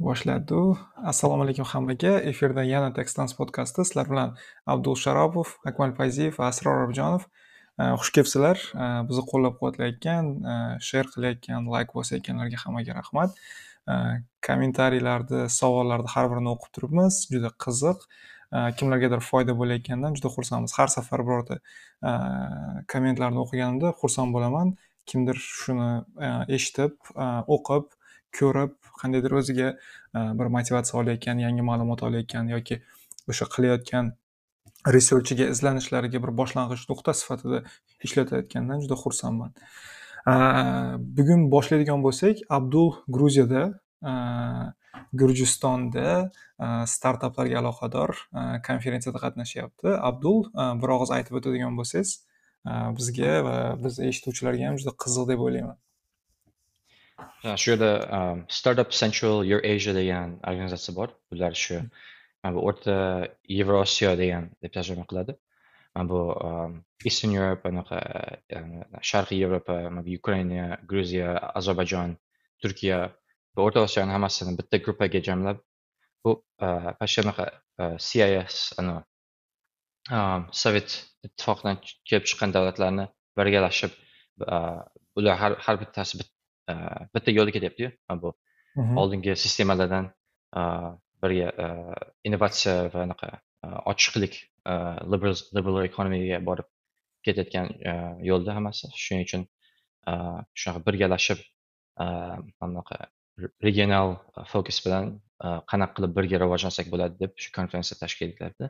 boshladi assalomu alaykum hammaga. Efirda yana tekstans podkasti. Sizlar bilan abdul sharopov akmal fayziyev va asror objonov xush kelibsizlar. Bizni qo'llab quvvatlayotgan sher qilayotgan layk bosayotganlarga hammaga rahmat. Kommentariylarni savollarni har birini o'qib turibmiz. Juda qiziq. Kimlargadir foyda bo'layotganidan juda xursandmiz. Har safar birorta kommentlarni o'qiganimda xursand bo'laman. Kimdir shuni eshitib o'qib ko'rib qandaydir o'ziga e, bir motivatsiya olayotgan yangi ma'lumot olayotgan yoki o'sha qilayotgan researchiga izlanishlariga bir boshlang'ich nuqta sifatida ishlatayotganidan juda xursandman. E, bugun boshlaydigan bo'lsak abdul gruziyada e, gurjistonda startaplarga aloqador konferensiyada qatnashyapti. Abdul bir og'iz aytib o'tadigan bo'lsangiz bizga va biz eshituvchilarga ham juda qiziq deb o'ylayman. Shu yerda startup central eurasia degan organizatsiya bor bular shu mana bu o'rta yevrosiyo degan deb tarjima qiladi mana bu eastern europe anaqa sharqiy yevropa ukraina gruziya ozarbayjon turkiya va o'rta osiyoni hammasini bitta gruppaga jamlab bu почти anaqa cis um, sovet ittifoqidan kelib chiqqan davlatlarni birgalashib ular har har bittasi bitta yo'lda ketyaptiyu bu oldingi sistemalardan birga innovatsiya va anaqa ochiqlik liberal economyga borib ketayotgan yo'lda hammasi. Shuning uchun shunaqa birgalashib anaqa regional fokus bilan qanaqa qilib birga rivojlansak bo'ladi deb shu konferensiya tashkil etiladi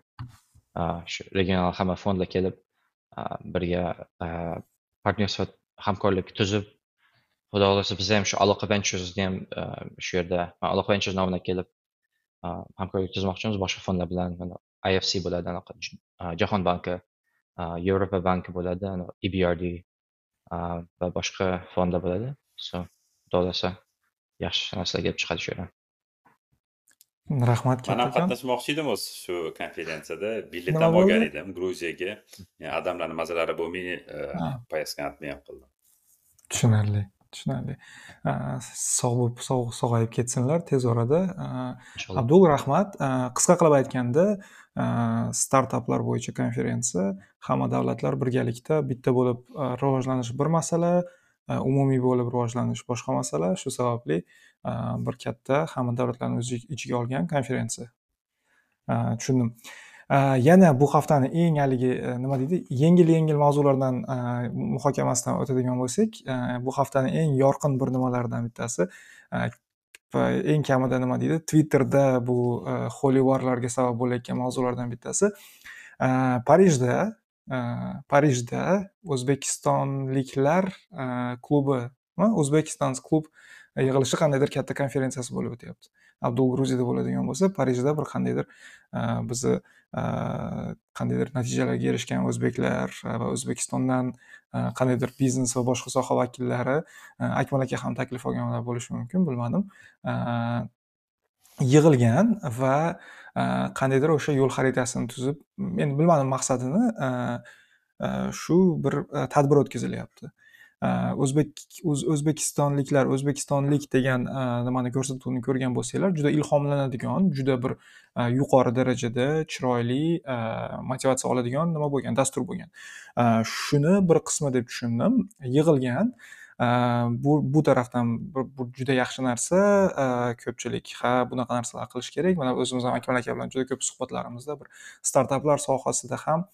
shu regional hamma fondlar kelib birga partnerство hamkorlik tuzib xudo xohlasa biz ham shu aloqa venturesni ham e, shu yerda aloqa ventures nomidan kelib e, hamkorlik tuzmoqchimiz boshqa fondlar bilan ifc bo'ladi e, jahon banki yevropa banki bo'ladi ebrd va boshqa fondlar bo'ladi. So xudo xohlasa yaxshi narsalar kelib chiqadi shu yerdan. Rahmat man ham qatnashmoqchi edim o'zi shu konferensiyada bilet ham olgan edim gruziyaga. Odamlarni mazalari bo'lmay поездкani отмена qildim tushunarli tushunarli. Sog' bo'lib sog'ayib ketsinlar tez orada. Abdul rahmat qisqa qilib aytganda startaplar bo'yicha konferensiya hamma davlatlar birgalikda bitta bo'lib rivojlanish bir masala umumiy bo'lib rivojlanish boshqa masala. Shu sababli bir katta hamma davlatlarni o'z ichiga olgan konferensiya. Tushundim yana bu haftani eng haligi e, nima deydi yengil yengil mavzulardan e, muhokamasidan o'tadigan bo'lsak e, bu haftani eng yorqin bir nimalaridan bittasi eng kamida nima deydi twitterda bu xolivorlarga sabab bo'layotgan mavzulardan bittasi. Parijda parijda o'zbekistonliklar klubi o'zbekiston klub yig'ilishi qandaydir katta konferensiyasi bo'lib o'tyapti. Abdul gruziyada bo'ladigan bo'lsa parijda bir qandaydir bizni Э, qandaydir natijalarga erishgan o'zbeklar e, va o'zbekistondan e, qandaydir biznes va boshqa soha vakillari e, akmal aka ham taklif olganlar bo'lishi mumkin bilmadim. Yig'ilgan va qandaydir o'sha yo'l xaritasini tuzib endi bilmadim maqsadini shu bir tadbir o'tkazilyapti. Э, o'zbek o'zbekistonliklar o'zbekistonlik degan э, nimani ko'rsatuvni ko'rgan bo'lsanglar juda ilhomlanadigan juda bir э, yuqori darajada chiroyli motivatsiya oladigan nima bo'lgan dastur bo'lgan. Shuni bir qismi deb tushundim. Yig'ilgan bu bu tarafdan bu juda yaxshi narsa ko'pchilik ha bunaqa narsalar qilish kerak. Mana o'zimiz ham akmal aka bilan juda ko'p suhbatlarimizda bir startaplar sohasida ham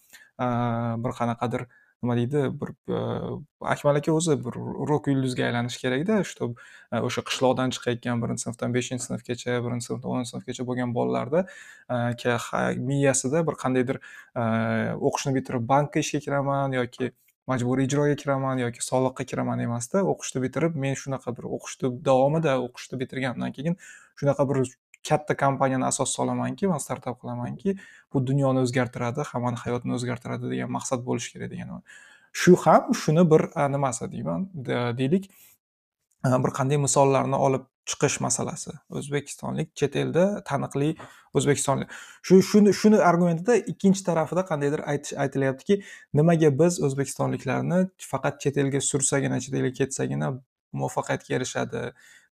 bir qanaqadir nima deydi bir e, akmal aka o'zi bir rok yulduzga aylanishi kerakda чтобы e, o'sha qishloqdan chiqayotgan birinchi sinfdan beshinchi sinfgacha birinchi sinfdan o'ninchi sinfgacha bo'lgan bolalarda e, miyasida bir qandaydir o'qishni bitirib bankka ishga kiraman yoki majburiy ijroga kiraman yoki soliqqa kiraman emasda o'qishni bitirib men shunaqa bir o'qishni davomida o'qishni bitirganimdan keyin shunaqa bir katta kompaniyani asos solamanki man startap qilamanki bu dunyoni o'zgartiradi hammani hayotini o'zgartiradi degan maqsad bo'lishi kerak degan shu ham shuni bir nimasi deyman deylik bir qanday misollarni olib chiqish masalasi. O'zbekistonlik chet elda taniqli o'zbekistonlik shu shuni shuni argumentida ikkinchi tarafida qandaydir aytish aytilyaptiki nimaga biz o'zbekistonliklarni faqat chet elga sursagina chet elga ketsagina muvaffaqiyatga erishadi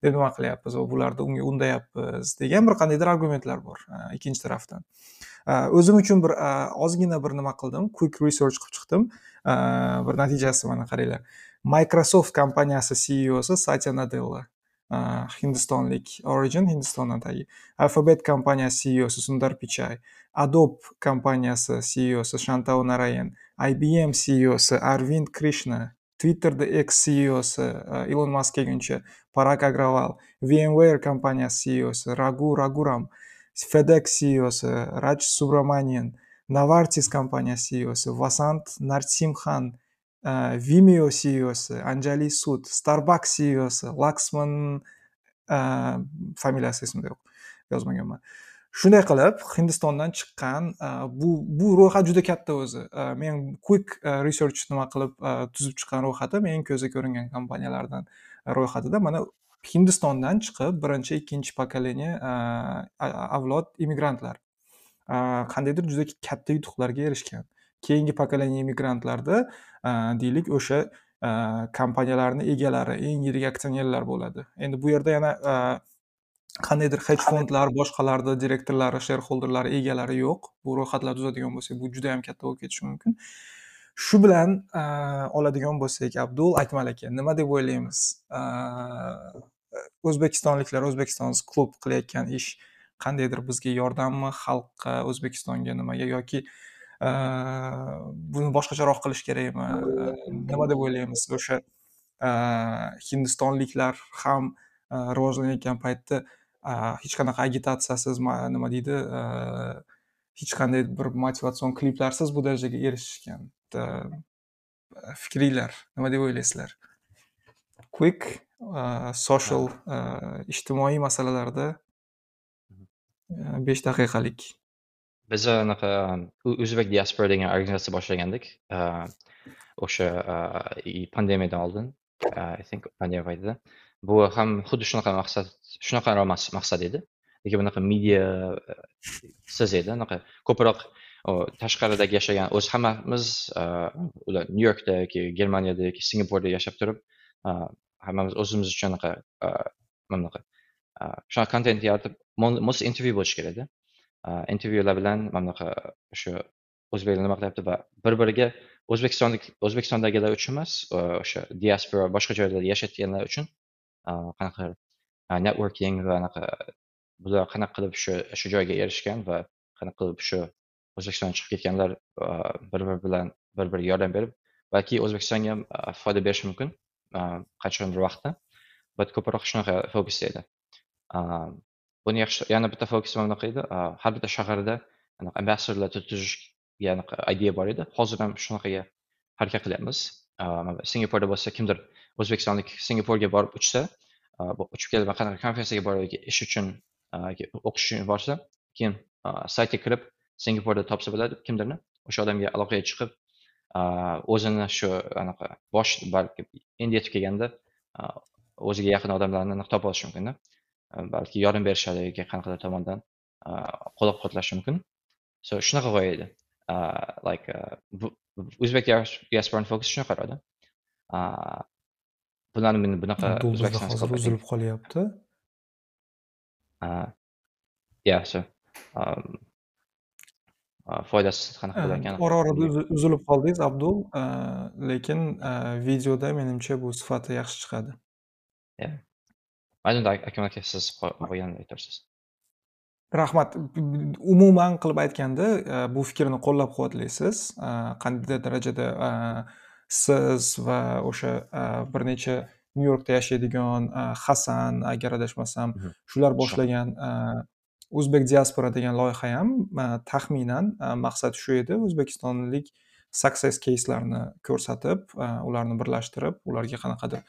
deb nima qilyapmiz? Va bularni unga undayapmiz degan bir qandaydir argumentlar bor e, ikkinchi tarafdan. E, o'zim uchun bir e, ozgina bir nima qildim quick research qilib chiqdim. Bir natijasi mana qaranglar. Microsoft kompaniyasi ceosi satya nadella hindistonlik origin hindistondan tagi. Alphabet kompaniyasi ceosi sundar pichai adobe kompaniyasi ceosi shantau narayan ibm ceosi arvind krishna twitterda ex ceosi ilon mask kelguncha parag agraval vmware kompaniyasi ceosi ragu raguram fedex ceosi raj subramanian navartis kompaniyasi ceosi vasant narsimxan vimeo ceosi anjali sud starbucks ceosi laksman familiyasi esimda yo'q yozmaganman shunday qilib hindistondan chiqqan e, bu bu ro'yxat juda katta o'zi. E, men quick e, research nima qilib tuzib chiqqan ro'yxati mening ko'zga ko'ringan kompaniyalardan ro'yxatida mana hindistondan chiqib birinchi ikkinchi pokoleniya avlod immigrantlar. Qandaydir juda katta yutuqlarga erishgan. Keyingi pokoleniya immigrantlarda deylik o'sha kompaniyalarni egalari eng yirik aksionerlar bo'ladi. Endi bu yerda yana qandaydir hech fondlar boshqalarni direktorlari sherxolderlari egalari yo'q. Bu ro'yxatlar tuzadigan bo'lsak bu juda yam katta bo'lib ketishi mumkin. Shu bilan oladigan bo'lsak abdul akmal aka nima deb o'ylaymiz? O'zbekistonliklar o'zbekiston klub qilayotgan ish qandaydir bizga yordammi? Xalqqa o'zbekistonga nimaga yoki buni boshqacharoq qilish kerakmi? Nima deb o'ylaymiz? O'sha hindistonliklar ham rivojlanayotgan paytda hech qanaqa agitatsiyasiz nima deydi hech qanday bir motivatsion kliplarsiz bu darajaga erishishgan. Fikringlar nima deb o'ylaysizlar? Quick social ijtimoiy masalalarda besh daqiqalik. Biz anaqa o'zbek diaspora degan organizatsiya boshlagandik. O'sha pandemiyadan oldin i think pandemiya paytida bu ham xuddi shunaqa maqsad shunaqa maqsad edi. Lekin bunaqa media e, siz edi anaqa ko'proq tashqaridagi yashagan o'zi hammamiz e, ular nyu yorkda yoki germaniyada yoki singapurda yashab turib e, hammamiz o'zimiz uchun anaqa bunaqa shunaqa kontent yaratib most intervyu bo'lishi kerakda intervyular bilan mana bunaqa o'sha o'zbeklar nima qilyapti va bir biriga o'zbekistonlik o'zbekistondagilar uchun emas o'sha diaspora boshqa joylarda yashayotganlar uchun qanaqa networking va anaqa bular qanaqa qilib shu shu joyga erishgan va qanaqa qilib shu o'zbekistondan chiqib ketganlar bir biri bilan bir biriga yordam berib balki o'zbekistonga ham foyda berishi mumkin qachondir vaqtda. Bat ko'proq shunaqa fokusda edi. Buni yaxshi yana bitta fokusim anaqa edi. Har bitta shaharda ambassadorlar tuzishga anaqa idea bor edi. Hozir ham shunaqaga harakat qilyapmiz. Singapurda bo'lsa kimdir o'zbekistonlik singapurga borib uchsa uchib kelib qanaqa konferensiyaga boradi ish uchun o'qish uchun borsa keyin saytga kirib singapurda topsa bo'ladi kimdirni o'sha odamga aloqaga chiqib o'zini shu anaqa bosh balki endi yetib kelganda o'ziga yaqin odamlarni aniq topib olishi mumkinda balki yordam berishadi yoki qanaqadir tomondan qo'llab quvvatlashi mumkin. So shunaqa g'oya edi. Like o'zbek diasporani fokusi shunaqa qaradi. Bularni men bunaqa hozir uzilib qolyapti. Ya so foydasiz qanaqa bo'larkan? ora orada uzilib qoldingiz abdul. Lekin videoda menimcha bu sifati yaxshi chiqadi. Mayli akmal aka siz qolganini aytarsiz rahmat. Umuman qilib aytganda bu fikrni qo'llab quvvatlaysiz qandaydir darajada siz va o'sha bir necha nyu yorkda yashaydigan hasan agar adashmasam mhm. shular boshlagan o'zbek diaspora degan loyiha ham taxminan maqsadi shu edi o'zbekistonlik success caselarni ko'rsatib ularni birlashtirib ularga qanaqadir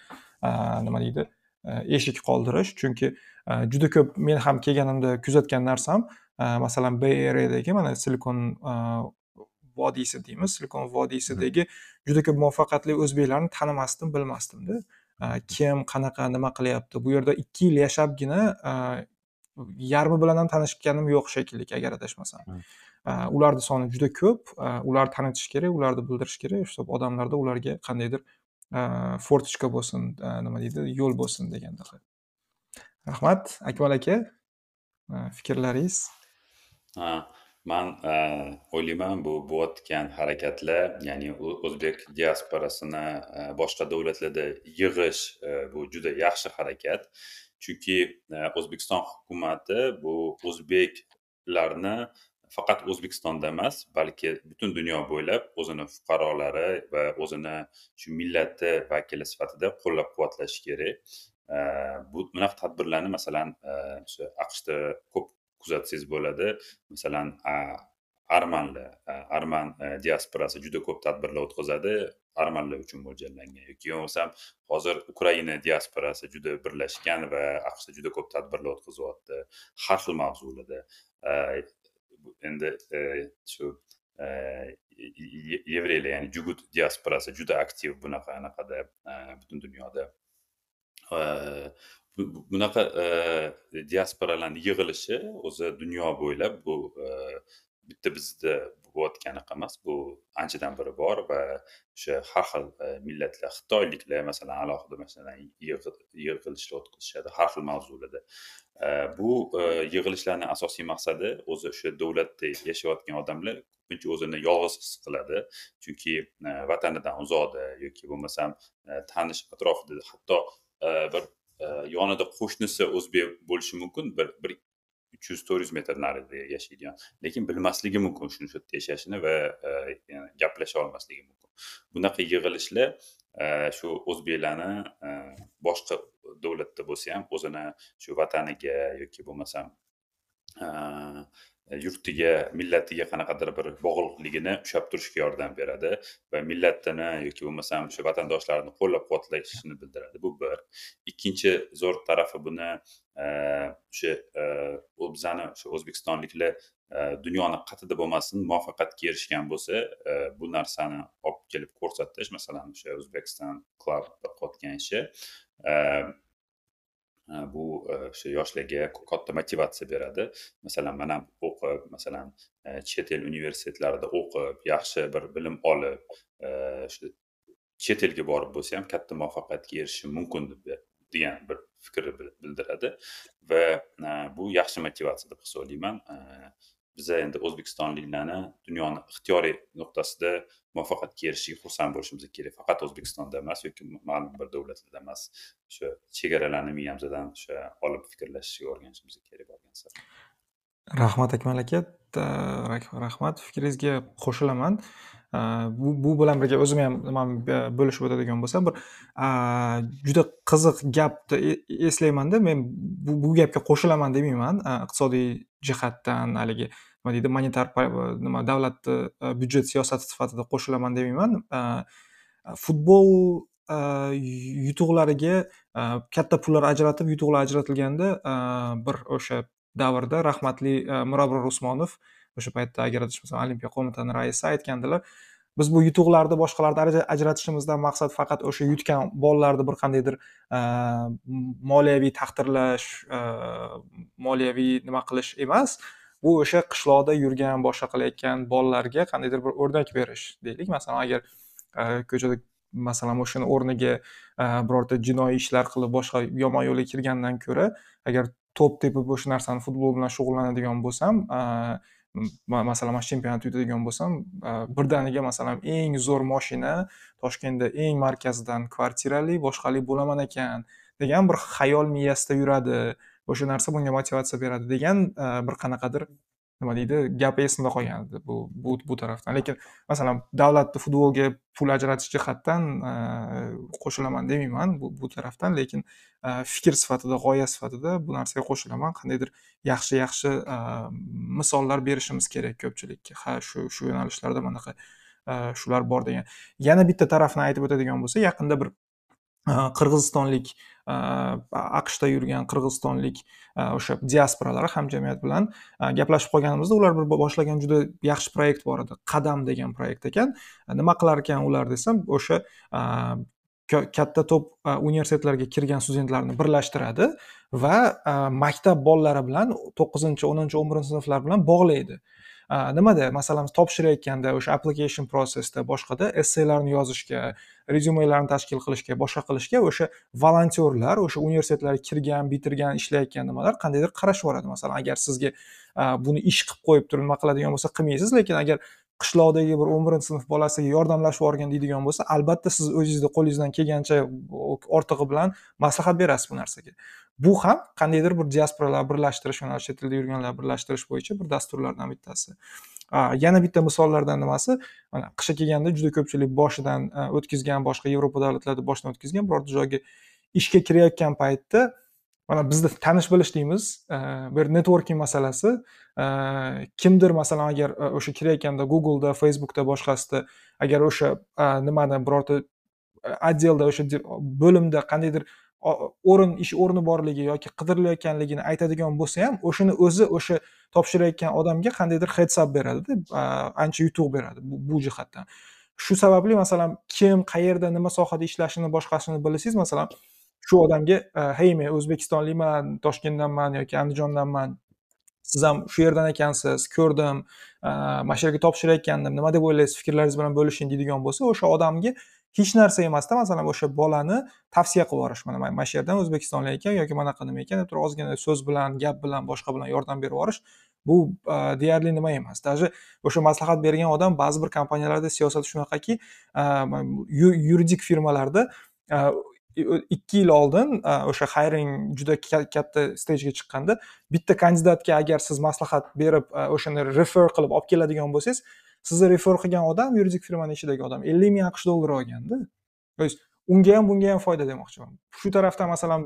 nima deydi eshik qoldirish chunki juda ko'p men ham kelganimda kuzatgan narsam masalan bay areadagi mana silikon vodiysi deymiz silikon vodiysidagi juda ko'p muvaffaqiyatli o'zbeklarni tanimasdim bilmasdimda. Kim qanaqa nima qilyapti? Bu yerda ikki yil yashabgina yarmi bilan ham tanishganim yo'q shekilli agar adashmasam. Ularni soni juda ko'p ularni tanitish kerak ularni bildirish kerak. Shu odamlarda ularga qandaydir fortichka bo'lsin nima deydi yo'l bo'lsin degandaqa rahmat akmal aka. Fikrlaringiz? Ha man e, o'ylayman bu bo'layotgan harakatlar ya'ni o'zbek diasporasini e, boshqa davlatlarda yig'ish e, bu juda yaxshi harakat. Chunki o'zbekiston hukumati bu o'zbeklarni faqat o'zbekistonda emas balki butun dunyo bo'ylab o'zini fuqarolari va o'zini shu millati vakili sifatida qo'llab quvvatlashi kerak bu bunaqa tadbirlarni masalan o'sha aqshda ko'p kuzatsangiz bo'ladi. Masalan armanlar arman e, diasporasi juda ko'p tadbirlar o'tkazadi. Armanlar uchun mo'ljallangan yoki bo'lmasam hozir ukraina diasporasi juda birlashgan va aqshda juda ko'p tadbirlar o'tkazyapti. Har xil mavzularda endi e, shu e, yevreylar ya'ni jugut diasporasi juda aktiv bunaqa anaqada butun dunyoda. Bunaqa diasporalarni yig'ilishi o'zi dunyo bo'ylab bu bitta bizda bo'layotganaqa emas. Bu anchadan beri bor va o'sha har xil millatlar xitoyliklar masalan alohida masalan yig'ilishlar o'tkazishadi har xil mavzularda. Bu yig'ilishlarni asosiy maqsadi o'zi o'sha davlatda yashayotgan odamlar ko'pincha o'zini yolg'iz his qiladi. Chunki vatanidan uzoqda yoki bo'lmasam tanish atrofida hatto bir yonida qo'shnisi o'zbek bo'lishi mumkin. Bir bir uch yuz to'rt yuz metr narida yashaydigan. Lekin bilmasligi mumkin shuni shu yerda yashashini va e, gaplasha olmasligi mumkin. Bunaqa yig'ilishlar e, shu o'zbeklarni e, boshqa davlatda bo'lsa ham o'zini shu vataniga yoki bo'lmasam yurtiga millatiga qanaqadir bir bog'liqligini ushlab turishga yordam beradi va millatini yoki bo'lmasam o'sha vatandoshlarini qo'llab quvvatlashini bildiradi. Bu bir. Ikkinchi zo'r tarafi buni e, o'sha e, bizani o'sha o'zbekistonliklar e, dunyoni qayerda bo'lmasin muvaffaqiyatga erishgan bo'lsa bu narsani olib kelib ko'rsatish masalan o'sha o'zbekiston club qotgan ishi bu o'sha yoshlarga katta motivatsiya beradi masalan man ham o'qib masalan chet el universitetlarida o'qib yaxshi bir bilim olib shu chet elga borib bo'lsa ham katta muvaffaqiyatga erishishim mumkin degan bir fikrni bildiradi va bu yaxshi motivatsiya deb hisoblayman biza endi o'zbekistonliklarni dunyoni ixtiyoriy nuqtasida muvaffaqiyatga erishishga xursand bo'lishimiz kerak faqat o'zbekistonda emas yoki ma'lum bir davlatlarda emas o'sha chegaralarni miyamizdan o'sha olib fikrlashishga o'rganishimiz kerak borgan sari rahmat akmal aka rahmat fikringizga qo'shilaman bu bu bilan birga o'zim ham nimani bo'lishib o'tadigan bo'lsam bir juda qiziq gapni eslaymanda men bu, bu gapga qo'shilaman demayman iqtisodiy jihatdan haligi nima deydi monetar nima davlatni byudjet siyosati sifatida qo'shilaman demayman futbol yutuqlariga katta pullar ajratib yutuqlar ajratilganda bir o'sha davrda rahmatli mirabror usmonov o'sha paytda agar adashmasam olimpiya qo'mitani raisi aytgandilar biz bu yutuqlarni boshqalardan ajratishimizdan maqsad faqat o'sha yutgan bolalarni bir qandaydir moliyaviy taqdirlash moliyaviy nima qilish emas. Bu o'sha qishloqda yurgan boshqa qilayotgan bolalarga qandaydir bir o'rnak berish deylik. Masalan agar ko'chada masalan o'shani o'rniga birorta jinoiy ishlar qilib boshqa yomon yo'lga kirgandan ko'ra agar to'p tepib o'sha narsani futbol bilan shug'ullanadigan bo'lsam masalan mana chempionat yutadigan bo'lsam birdaniga masalan eng zo'r moshina toshkentda eng markazdan kvartirali boshqali bo'laman ekan degan bir xayol miyasida yuradi. O'sha narsa bunga motivatsiya beradi degan bir qanaqadir nima deydi? Gap esimda qolgan edi bu bu bu tarafdan. Lekin masalan davlatni futbolga pul ajratish jihatdan qo'shilaman demayman bu bu tarafdan. Lekin fikr sifatida g'oya sifatida bu narsaga qo'shilaman. Qandaydir yaxshi yaxshi misollar berishimiz kerak ko'pchilikka. Ha shu shu yo'nalishlarda manaqa shular bor degan. Yana bitta tarafni aytib o'tadigan bo'lsak yaqinda bir qirg'izistonlik Э, aqshda yurgan qirg'izistonlik э, o'sha diasporalar hamjamiyat bilan э, gaplashib qolganimizda ular bir boshlagan juda yaxshi proyekt bor edi. Qadam degan proyekt ekan. Nima qilar ekan ular desam o'sha katta to'p e, universitetlarga kirgan studentlarni birlashtiradi va e, maktab bolalari bilan to'qqizinchi o'ninchi o'n birinchi sinflar bilan bog'laydi. Nimada masalan topshirayotganda o'sha application processda boshqada esselarni yozishga rezyumelarni tashkil qilishga boshqa qilishga o'sha volontyorlar o'sha universitetlarga kirgan bitirgan ishlayotgan nimalar qandaydir qarashib yuboradi masalan agar sizga buni ish qilib qo'yib turib nima qiladigan bo'lsa qilmaysiz lekin agar qishloqdagi bir o'n birinchi sinf bolasiga yordamlashib yuborgin deydigan bo'lsa albatta siz o'zingizni qo'lingizdan kelgancha ortig'i bilan maslahat berasiz bu narsaga. Bu ham qandaydir bir diasporalar birlashtirish mana chet elda yurganlar birlashtirish bo'yicha bir dasturlardan bittasi. Yana bitta misollardan nimasi? Mana qishga kelganda juda ko'pchilik boshidan o'tkazgan boshqa yevropa davlatlarida boshidan o'tkazgan birorta joyga ishga kirayotgan paytda mana bizda tanish bilish deymiz bir networking masalasi. Kimdir masalan agar o'sha kirayotganda googleda facebookda boshqasida agar o'sha nimani birorta отделda o'sha bo'limda qandaydir o'rin ish o'rni borligi yoki qidirilayotganligini aytadigan bo'lsa ham o'shani o'zi o'sha topshirayotgan odamga qandaydir heads up beradida ancha yutuq beradi bu jihatdan. Shu sababli masalan kim qayerda nima sohada ishlashini boshqasini bilsangiz masalan shu odamga hey men o'zbekistonlikman toshkentdanman yoki andijondanman siz ham shu yerdan ekansiz ko'rdim mana shu yerga topshirayotgandim nima deb o'ylaysiz fikrlaringiz bilan bo'lishing deydigan bo'lsa o'sha odamga hech narsa emasda masalan o'sha bolani tavsiya qilib yuborish mana mana shu yerdan o'zbekistonlik ekan yoki manaqa nima ekan deb turib ozgina so'z bilan gap bilan boshqa bilan yordam berib yuborish bu deyarli nima emas. Даже o'sha maslahat bergan odam ba'zi bir kompaniyalarda siyosati shunaqaki yuridik firmalarda ikki yil oldin o'sha hiring juda katta stejga chiqqanda bitta kandidatga agar siz maslahat berib o'shani refer qilib olib keladigan bo'lsangiz sizni refer qilgan odam yuridik firmani ichidagi odam. Ellik ming aqsh dollari olganda. То есть unga ham bunga ham foyda demoqchiman. Shu tarafdan masalan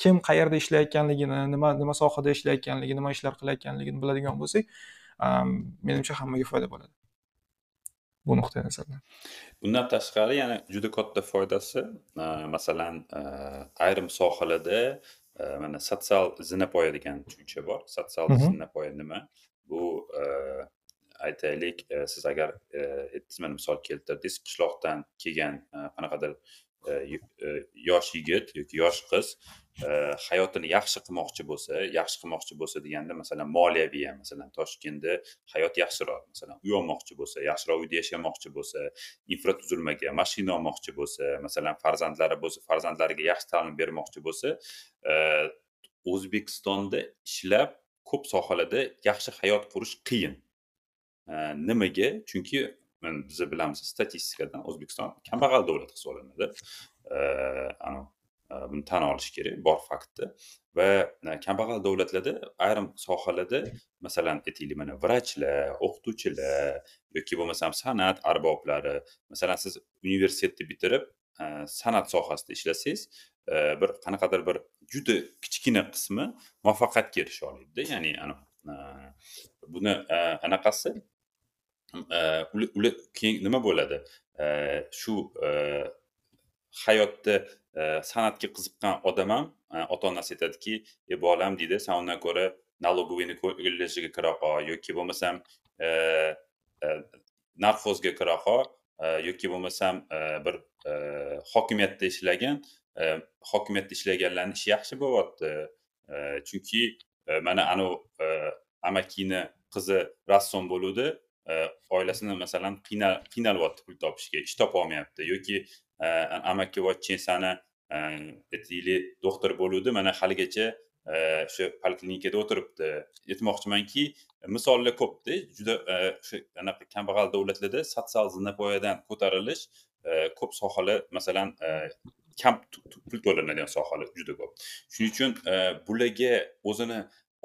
kim qayerda ishlayotganligini nima nima sohada ishlayotganligini nima ishlar qilayotganligini biladigan bo'lsak menimcha hammaga foyda bo'ladi. Bu nuqtai nazardan bundan tashqari yana juda katta foydasi masalan ayrim sohalarda mana sotsial zinapoya degan tushuncha bor. Sotsial zinapoya nima? Bu aytaylik. E, siz agar e, aytdingiz misol keltirdingiz qishloqdan kelgan e, qanaqadir yosh yigit yoki yosh qiz hayotini yaxshi qilmoqchi bo'lsa yaxshi qilmoqchi bo'lsa deganda masalan moliyaviy ham masalan toshkentda hayot yaxshiroq masalan uy olmoqchi bo'lsa yaxshiroq uyda yashamoqchi bo'lsa infratuzilmaga mashina olmoqchi bo'lsa masalan farzandlari bo'lsa farzandlariga yaxshi ta'lim bermoqchi bo'lsa o'zbekistonda ishlab ko'p sohalarda yaxshi hayot qurish qiyin. Nimaga chunki biz bilamiz statistikadan o'zbekiston kambag'al davlat hisoblanadi. E, buni tan olish kerak bor faktni. Va e, kambag'al davlatlarda ayrim sohalarda masalan aytaylik mana vrachlar o'qituvchilar yoki bo'lmasam san'at arboblari. Masalan siz universitetni bitirib e, san'at sohasida ishlasangiz bir qanaqadir bir juda kichkina qismi muvaffaqiyatga erisha oladida. Ya'ni buni anaqasi keyin nima bo'ladi? Shu hayotda san'atga qiziqqan odam ham ota onasi aytadiki e bolam deydi. San undan ko'ra налоговыйni kollejiga kira qol yoki bo'lmasam narxozga kira qol yoki bo'lmasam bir hokimiyatda ishlagan hokimiyatda ishlaganlarni ishi yaxshi bo'lyapti. Chunki mana anavi amakini qizi rassom bo'luvdi. E, oilasini masalan qiynalyapti pul topishga ish topolmayapti yoki e, amakivachchasini e, aytaylik doktor bo'luvdi mana haligacha o'sha poliklinikada o'tiribdi. Aytmoqchimanki misollar ko'pda juda o'sha anaqa kambag'al davlatlarda sotsial zinapoyadan ko'tarilish ko'p sohalar masalan kam pul to'lanadigan sohalar juda ko'p. Shuning uchun bularga o'zini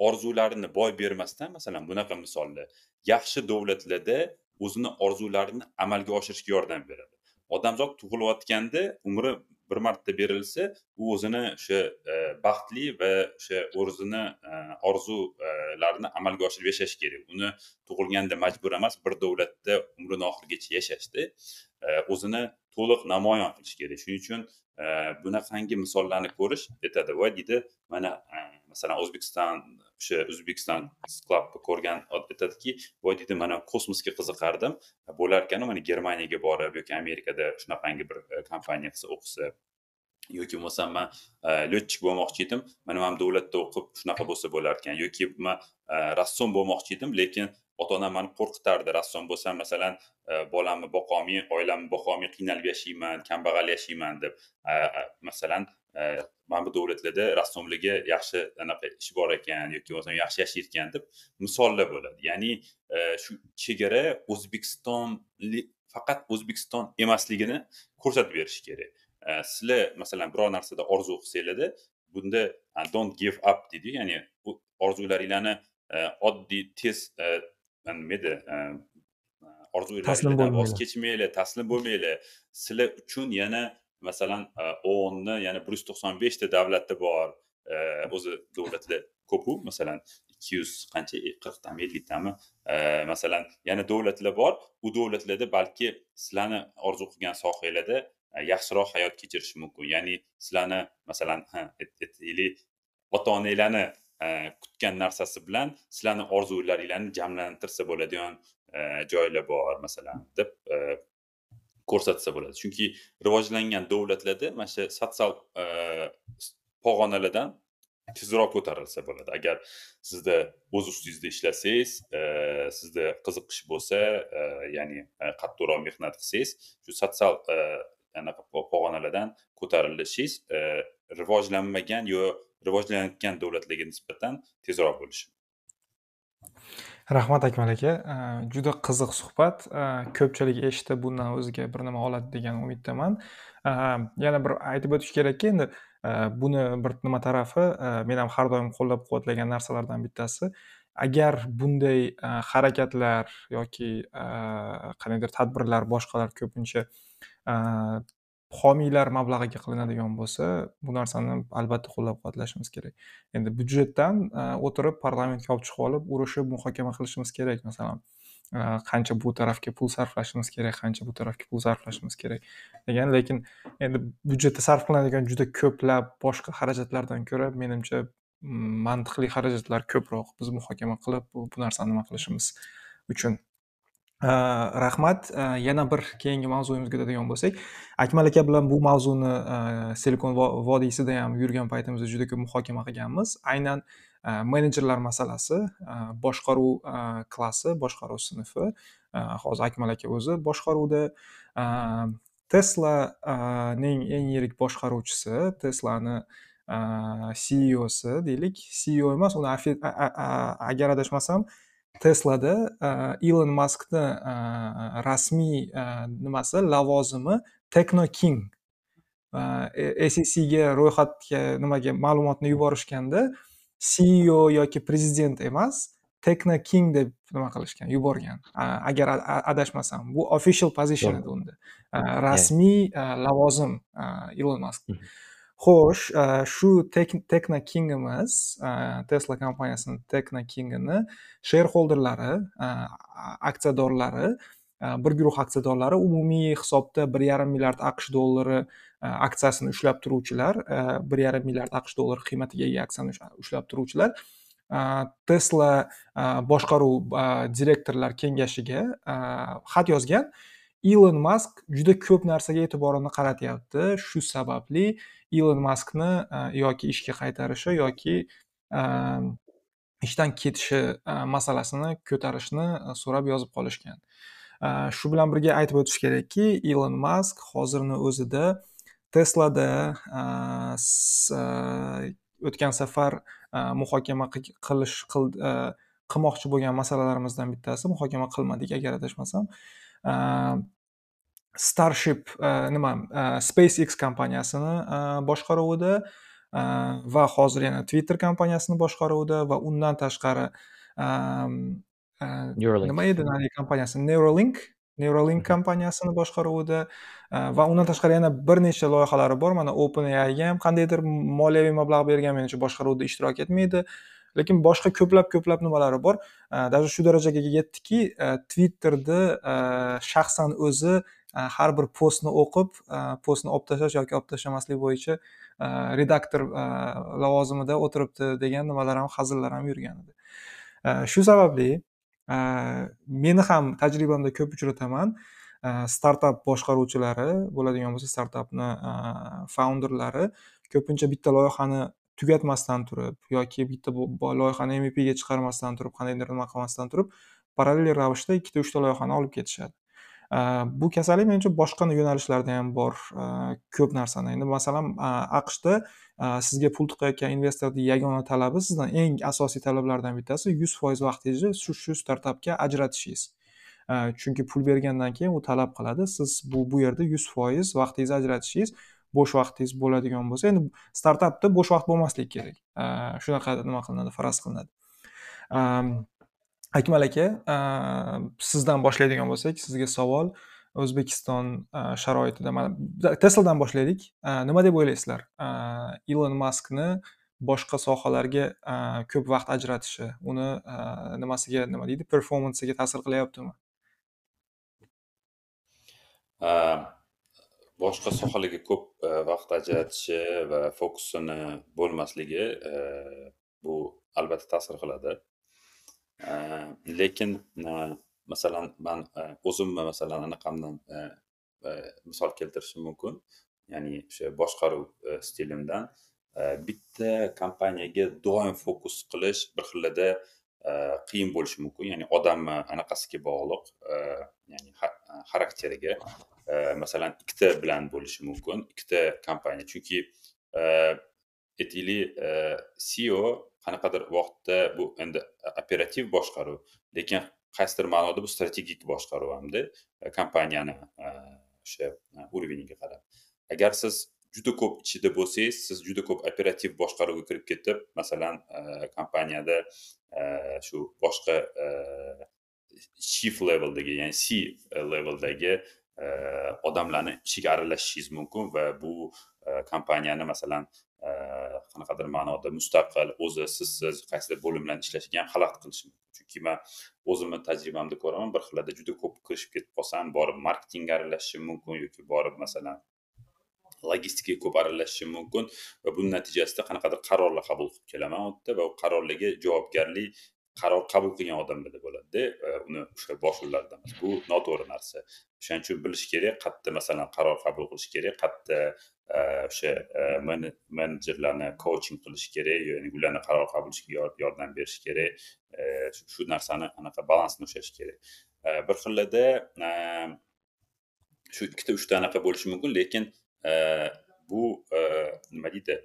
orzularini boy bermasdan masalan bunaqa misollar yaxshi davlatlarda o'zini orzularini amalga oshirishga yordam beradi. Odamzod tug'ilayotganda umri bir marta berilsa u o'zini o'sha e, baxtli va o'sha o'zini e, orzularini amalga oshirib yashashi kerak. Uni tug'ilganda majbur emas bir davlatda umrini oxirigacha yashashda e, o'zini to'liq namoyon qilish kerak shuning uchun e, bunaqangi misollarni ko'rish aytadi voy deydi. Mana e, masalan o'zbekiston o'sha o'zbekiston club ko'rgan aytadiki voy deydi mana kosmosga qiziqardim. E, Bo'larkanu mana germaniyaga borib yoki amerikada shunaqangi bir kompaniya qilsa o'qisa yoki bo'lmasam man e, lетчик bo'lmoqchi edim. Mana man davlatda o'qib shunaqa bo'lsa bo'larkan. Yoki man rassom bo'lmoqchi edim lekin ota onamni qo'rqitardi rassom bo'lsam masalan e, bolamni boqolmay oilamni boqolmay qiynalib yashayman kambag'al yashayman deb masalan e, mana bu davlatlarda rassomlarga yaxshi anaqa ish bor ekan yoki bo'lmasam yaxshi yashayotgan deb misollar bo'ladi. Ya'ni e, shu chegara o'zbekistonlik faqat o'zbekiston emasligini ko'rsatib berish kerak. Sizlar masalan biror narsada orzu qilsanglarda bunda don't give up deydi. Ya'ni orzularinglarni oddiy tez nima edi orzularinglardan voz kechmanglar taslim bo'lmanglar sizlar uchun yana masalan oonni yana bir yuz to'qson beshta davlatda bor o'zi davlatlar ko'pu masalan ikki yuz qancha qirqtami elliktami masalan yana davlatlar bor u davlatlarda balki sizlarni orzu qilgan sohanglarda yaxshiroq hayot kechirish mumkin ya'ni sizlarni masalan aytaylik ota onanglarni kutgan narsasi bilan sizlarni orzularinglarni jamlantirsa bo'ladigan joylar bor masalan deb ko'rsatsa bo'ladi. Chunki rivojlangan davlatlarda mana shu sotsial pog'onalardan tezroq ko'tarilsa bo'ladi. Agar sizda o'z ustingizda ishlasangiz sizda qiziqish bo'lsa ya'ni qattiqroq mehnat qilsangiz shu sotsial anaqa pog'onalardan ko'tarilishingiz rivojlanmagan yo rivojlanayotgan davlatlarga nisbatan tezroq bo'lishi. Rahmat akmal aka. Juda qiziq suhbat. Ko'pchilik eshitib bundan o'ziga bir nima oladi degan umiddaman. Yana bir aytib o'tish kerakki endi buni bir nima tarafi men ham har doim qo'llab quvvatlagan narsalardan bittasi. Agar bunday harakatlar yoki qandaydir tadbirlar boshqalar ko'pincha homiylar mablag'iga qilinadigan bo'lsa bu narsani albatta qo'llab-quvvatlashimiz kerak. Endi byudjetdan e, o'tirib parlamentga olib chiqib olib urushib muhokama qilishimiz kerak. Masalan e, qancha bu tarafga pul sarflashimiz kerak qancha bu tarafga pul sarflashimiz kerak degan. Lekin endi byudjetda sarf qilinadigan juda ko'plab boshqa xarajatlardan ko'ra menimcha mantiqli xarajatlar ko'proq biz muhokama qilib bu narsani nima qilishimiz uchun rahmat yana bir keyingi mavzuyimizga o'tadigan bo'lsak akmal aka bilan bu mavzuni silikon vodiysida ham yurgan paytimizda juda ko'p muhokama qilganmiz aynan menejerlar masalasi boshqaruv klassi boshqaruv sinfi hozir akmal aka o'zi boshqaruvda teslaning eng yirik boshqaruvchisi teslani ceosi deylik ceo emas uni agar adashmasam teslada ilon maskni rasmiy nimasi lavozimi tekno king. Ssga ro'yxatga nimaga ma'lumotni yuborishganda ceo yoki prezident emas tekno king deb nima qilishgan yuborgan. Agar adashmasam bu official position edi unda. Rasmiy lavozim ilon mask xo'sh e, shu tekna kingimiz e, tesla kompaniyasini tekna kingini shareholderlari e, aksiyadorlari bir guruh aksiyadorlari umumiy hisobda bir yarim milliard aqsh dollari aksiyasini ushlab turuvchilar bir yarim milliard aqsh dollari qiymatiga ega aksiyani ushlab turuvchilar. Tesla boshqaruv direktorlar kengashiga xat yozgan. Ilon mask juda ko'p narsaga e'tiborini qaratyapti. Shu sababli ilon maskni e, yoki ishga qaytarishi yoki e, ishdan ketishi e, masalasini ko'tarishni so'rab yozib qolishgan. Shu bilan birga aytib o'tish kerakki ilon mask hozirni o'zida teslada o'tgan safar muhokama qilish qilmoqchi bo'lgan masalalarimizdan bittasi muhokama qilmadik agar adashmasam. Starship nima spacex kompaniyasini boshqaruvida va hozir yana twitter kompaniyasini boshqaruvida va undan tashqari nima edi haligi kompaniyasi neuralink neuralink kompaniyasini boshqaruvida va undan tashqari yana bir nechta loyihalari bor mana openaiga ham qandaydir moliyaviy mablag' bergan menimcha boshqaruvda ishtirok etmaydi lekin boshqa ko'plab ko'plab nimalari bor. Э, даже shu darajaga yetdiki э, twitterda э, shaxsan o'zi har bir postni o'qib postni olib tashlash yoki olib tashlamaslik bo'yicha redaktor lavozimida o'tiribdi degan nimalar ham hazillar ham yurgan edi. Shu sababli meni ham tajribamda ko'p uchrataman. Startap boshqaruvchilari bo'ladigan bo'lsa startapni founderlari ko'pincha bitta loyihani tugatmasdan turib yoki bitta loyihani mvpga chiqarmasdan turib qandaydir nima qilmasdan turib parallel ravishda ikkita uchta loyihani olib ketishadi. Bu kasallik menimcha boshqa yo'nalishlarda ham bor ko'p narsani. Endi masalan aqshda sizga pul tiqayotgan investorni yagona talabi sizdan eng asosiy talablardan bittasi yuz foiz vaqtingizni shu shu startapga ajratishingiz. Chunki pul bergandan keyin u talab qiladi. Siz bu bu yerda yuz foiz vaqtingizni ajratishingiz bo'sh vaqtingiz bo'ladigan bo'lsa endi startapda bo'sh vaqt bo'lmasligi kerak. Shunaqa nima qilinadi faraz qilinadi. Akmal aka sizdan boshlaydigan bo'lsak sizga savol. O'zbekiston sharoitida mana tesladan boshlaylik. Nima deb o'ylaysizlar? Ilon maskni boshqa sohalarga ko'p vaqt ajratishi uni nimasiga nima deydi performansiga ta'sir qilyaptimi boshqa sohalarga ko'p e, vaqt ajratishi va fokusini bo'lmasligi e, bu albatta ta'sir qiladi. E, lekin masalan man o'zimni masalan anaqamdan misol keltirishim mumkin. Ya'ni o'sha boshqaruv stilimdan bitta kompaniyaga doim fokus qilish bir xillada qiyin bo'lishi mumkin. Ya'ni odamni anaqasiga bog'liq ya'ni xarakteriga masalan ikkita bilan bo'lishi mumkin ikkita kompaniya. Chunki aytaylik ceo qanaqadir vaqtda bu endi operativ boshqaruv lekin qaysidir ma'noda bu strategik boshqaruv hamda e, kompaniyani e, o'sha e, уровениga qarab. Agar siz juda ko'p ichida bo'lsangiz siz juda ko'p operativ boshqaruvga kirib ketib masalan kompaniyada shu boshqa chief leveldagi ya'ni c e, leveldagi e, odamlarni ishiga aralashishingiz mumkin va bu e, kompaniyani masalan qanaqadir ma'noda mustaqil o'zi sizsiz qaysidir bo'lim bilan ishlashiga ham xalaqit qilishi mumkin. Chunki man o'zimni tajribamda ko'raman bir xillarda juda ko'p kirishib ketib qolsam borib marketingga aralashishim mumkin yoki borib masalan logistikaga ko'p aralashishim mumkin va buni natijasida qanaqadir qarorlar qabul qilib kelaman u yerda va u qarorlarga javobgarlik qaror qabul qilgan odamlarda bo'ladida e, uni o'sha boshliqlarda emas bu noto'g'ri narsa. O'shaning uchun bilish kerak qayerda masalan qaror qabul qilish kerak qayerda o'sha e, menejerlarni coaching qilish kerak ya'ni ularni qaror qabul qilishga yordam berish kerak e, shu narsani anaqa balansni ushlash kerak. Bir xillarda shu ikkita uchta anaqa bo'lishi mumkin lekin bu nima deydi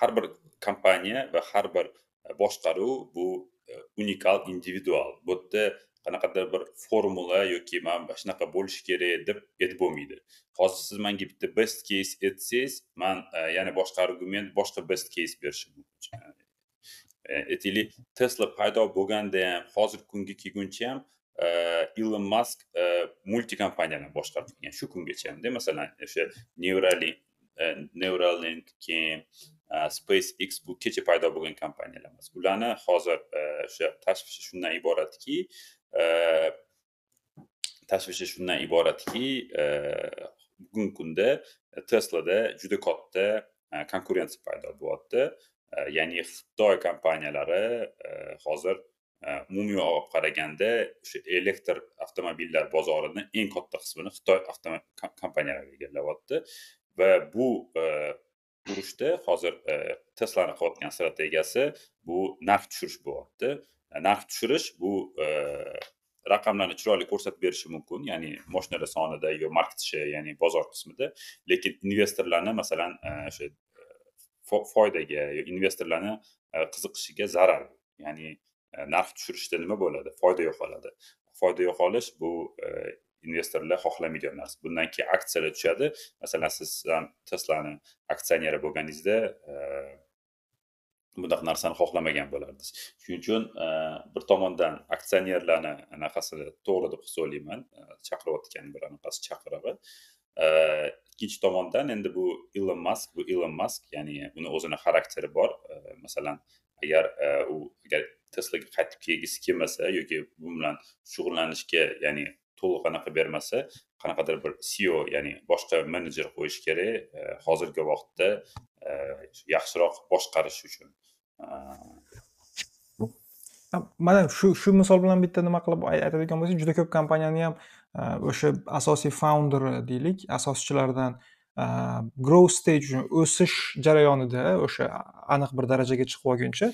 har bir kompaniya va har bir e, boshqaruv bu e, unikal individual. Bu yerda qanaqadir bir formula yoki mana shunaqa bo'lishi kerak deb aytib bo'lmaydi. Hozir siz manga bitta best case aytsangiz man e, yana boshqa argument boshqa best case berishim mumkin. Aytaylik tesla paydo bo'lganda ham hozirgi kunga kelguncha ham ilon mask multi kompaniyalarni boshqarib kelgan shu kungacha hamda masalan o'sha neuralink E, neuralink keyin spacex bu kecha paydo bo'lgan kompaniyalar emas ularni hozir e, o'sha tashvishi shundan iboratki e, tashvishi shundan iboratki bugungi kunda teslada juda katta konkurensiya paydo bo'lyapti. Ya'ni xitoy kompaniyalari hozir umumiy olib qaraganda o'sha elektr avtomobillar bozorini eng katta qismini xitoy kompaniyalari egallayapti va bu e, urushda hozir e, teslani qilayotgan strategiyasi bu narx tushirish bo'lyapti. E, narx tushirish bu raqamlarni chiroyli ko'rsatib berishi mumkin ya'ni moshinalar sonida yo market ya'ni bozor qismida. Lekin investorlarni masalan o'sha foydaga yo investorlarni qiziqishiga zarar. Ya'ni narx tushirishda nima bo'ladi? Foyda yo'qoladi. Foyda yo'qolish bu investorlar xohlamaydigan narsa. Bundan keyin aksiyalar tushadi. Masalan siz ham teslani aksioneri bo'lganingizda uh, bunaqa narsani xohlamagan bo'lardingiz. Shuning uchun uh, bir tomondan aksionerlarni anaqasini to'g'ri deb hisoblayman. Uh, Chaqirayotgan bir anaqasi chaqirig'i. Ikkinchi tomondan endi bu ilon mask bu ilon mask ya'ni uni o'zini xarakteri bor. Masalan agar u agar teslaga qaytib kelgisi kelmasa yoki bu bilan shug'ullanishga ya'ni to'liq anaqa bermasa qanaqadir bir ceo ya'ni boshqa menejer qo'yish kerak e, hozirgi vaqtda e, yaxshiroq boshqarish uchun. E, Mana shu shu misol bilan bitta nima qilib aytadigan bo'lsak juda ko'p kompaniyani ham o'sha asosiy founder deylik asoschilaridan grow stage o'sish jarayonida o'sha aniq bir darajaga chiqib olguncha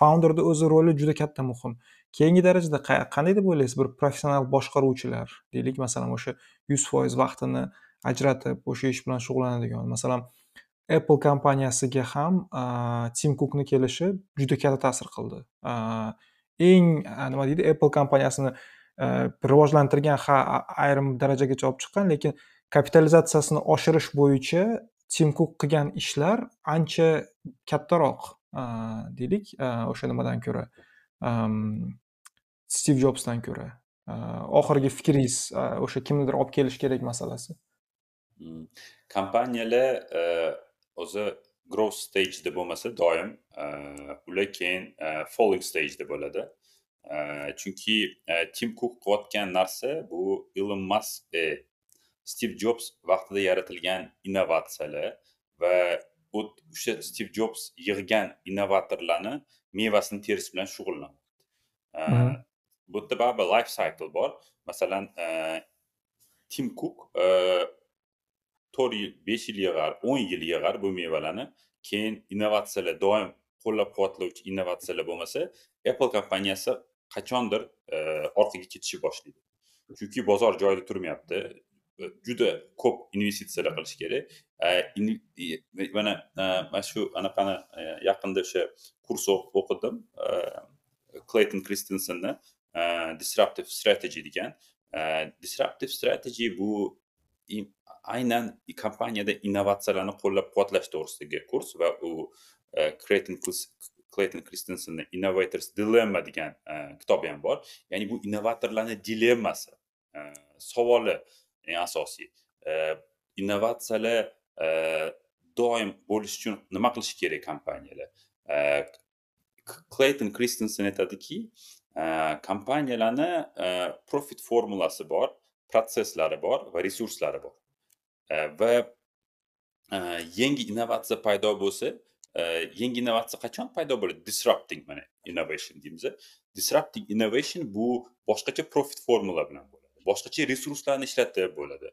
founderni o'zi roli juda katta muhim. Keyingi darajada qanday deb o'ylaysiz? Bir professional boshqaruvchilar deylik masalan o'sha yuz foiz vaqtini ajratib o'sha ish bilan shug'ullanadigan. Masalan apple kompaniyasiga ham tim kukni kelishi juda katta ta'sir qildi. Eng nima deydi? Apple kompaniyasini rivojlantirgan ha ayrim darajagacha olib chiqqan lekin kapitalizatsiyasini oshirish bo'yicha tim kuk qilgan ishlar ancha kattaroq deylik o'sha nimadan ko'ra. Stiv jobsdan ko'ra. Oxirgi fikringiz o'sha kimnidir olib kelish kerak masalasi? Kompaniyalar э, o'zi growth stageda bo'lmasa doim э, ular keyin э, falling stageda bo'ladi. Chunki tim kuk qilayotgan narsa bu ilon mask e, stiv jobs vaqtida yaratilgan innovatsiyalar va o'sha stiv jobs yig'gan innovatorlarni mevasini terish bilan shug'ullanadi bu yerda baribir life cycle bor. Masalan tim kuk to'rt yil besh yil yig'ar o'n yil yig'ar bu mevalarni. Keyin innovatsiyalar doim qo'llab quvvatlovchi innovatsiyalar bo'lmasa apple kompaniyasi qachondir orqaga ketishni boshlaydi. Chunki bozor joyida turmayapti juda ko'p investitsiyalar qilish kerak. Mana e, mana shu anaqani e, yaqinda o'sha kurs o'qidim. Clayton kristensonni e, disruptive strategy degan. Disruptive strategy bu aynan kompaniyada innovatsiyalarni qo'llab quvvatlash to'g'risidagi kurs va u clayton clayton kristensonni innovators dilemma degan kitobi ham bor. Ya'ni bu innovatorlarni dilemmasi savoli asosiy. Innovatsiyalar doim bo'lishi uchun nima qilish kerak kompaniyalar? Clayton kristensen aytadiki kompaniyalarni profit formulasi bor protsesslari bor va resurslari bor. Va yangi innovatsiya paydo bo'lsa yangi innovatsiya qachon paydo bo'ladi? Disrupting mana innovation deymiz disrupting innovation bu boshqacha profit formula bilan bo'ladi. Boshqacha resurslarni ishlatib bo'ladi.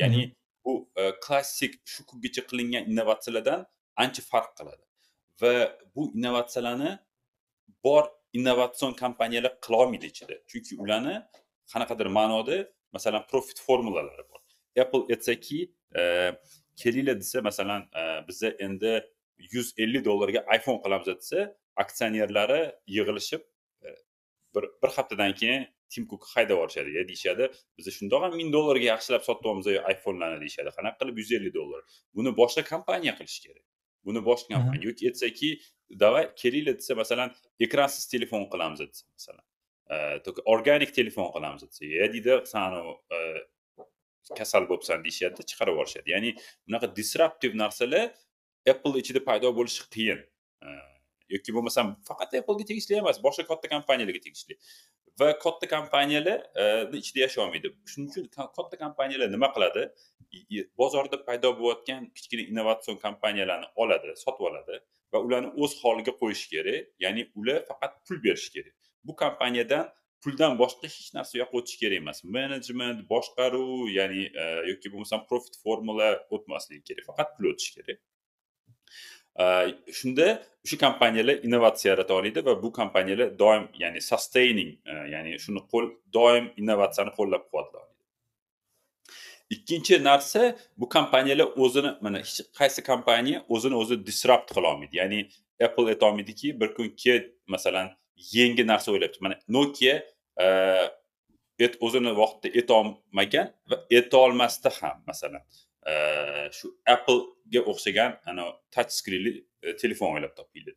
Ya'ni bu klassik shu kungacha qilingan innovatsiyalardan ancha farq qiladi. Va bu innovatsiyalarni bor innovatsion kompaniyalar qilolmaydi ichida. Chunki ularni qanaqadir ma'noda masalan profit formulalari bor. Apple aytsaki kelinglar desa masalan biza endi yuz ellik dollarga iphone qilamiz desa aksionerlari yig'ilishib bir bir haftadan keyin tim kuk haydab yuborishadi deyishadi. Biz shundoq ham ming dollarga yaxshilab sotib olamiz iphonelarni deyishadi. Qanaqa qilib yuz ellik dollar? Buni boshqa kompaniya qilishi kerak. Buni boshqa kompaniya. Yoki aytsaki давай kelinglar desa masalan ekransiz telefon qilamiz desa masalan. Organik telefon qilamiz desa e deydi san kasal bo'libsan deyishadi chiqarib yuborishadi ya'ni bunaqa disruptiv narsalar apple ichida paydo bo'lishi qiyin yoki bo'lmasam faqat applega tegishli emas boshqa katta kompaniyalarga tegishli va katta kompaniyalarni ichida yasholmaydi shuning uchun katta kompaniyalar nima qiladi bozorda paydo bo'layotgan kichkina innovatsion kompaniyalarni oladi sotib oladi va ularni o'z holiga qo'yishi kerak ya'ni ular faqat pul berishi kerak bu kompaniyadan puldan boshqa hech narsa yoqqa o'tishi kerak emas menejment boshqaruv ya'ni yoki bo'lmasam profit formula o'tmasligi kerak faqat pul o'tishi kerak shunda o'sha kompaniyalar innovatsiya yarata oladi va bu kompaniyalar doim ya'ni sustaining ya'ni shuni qo'l doim innovatsiyani qo'llab quvvatlaydi ikkinchi narsa bu kompaniyalar o'zini mana hech qaysi kompaniya o'zini o'zi disrupt qilolmaydi ya'ni apple aytolmaydiki bir kun ke masalan yangi narsa o'ylabdi mana nokia o'zini vaqtida etolmagan va etolmasdi ham masalan. Shu applega o'xshagan ana touch skrinli e, telefon o'ylab topinglar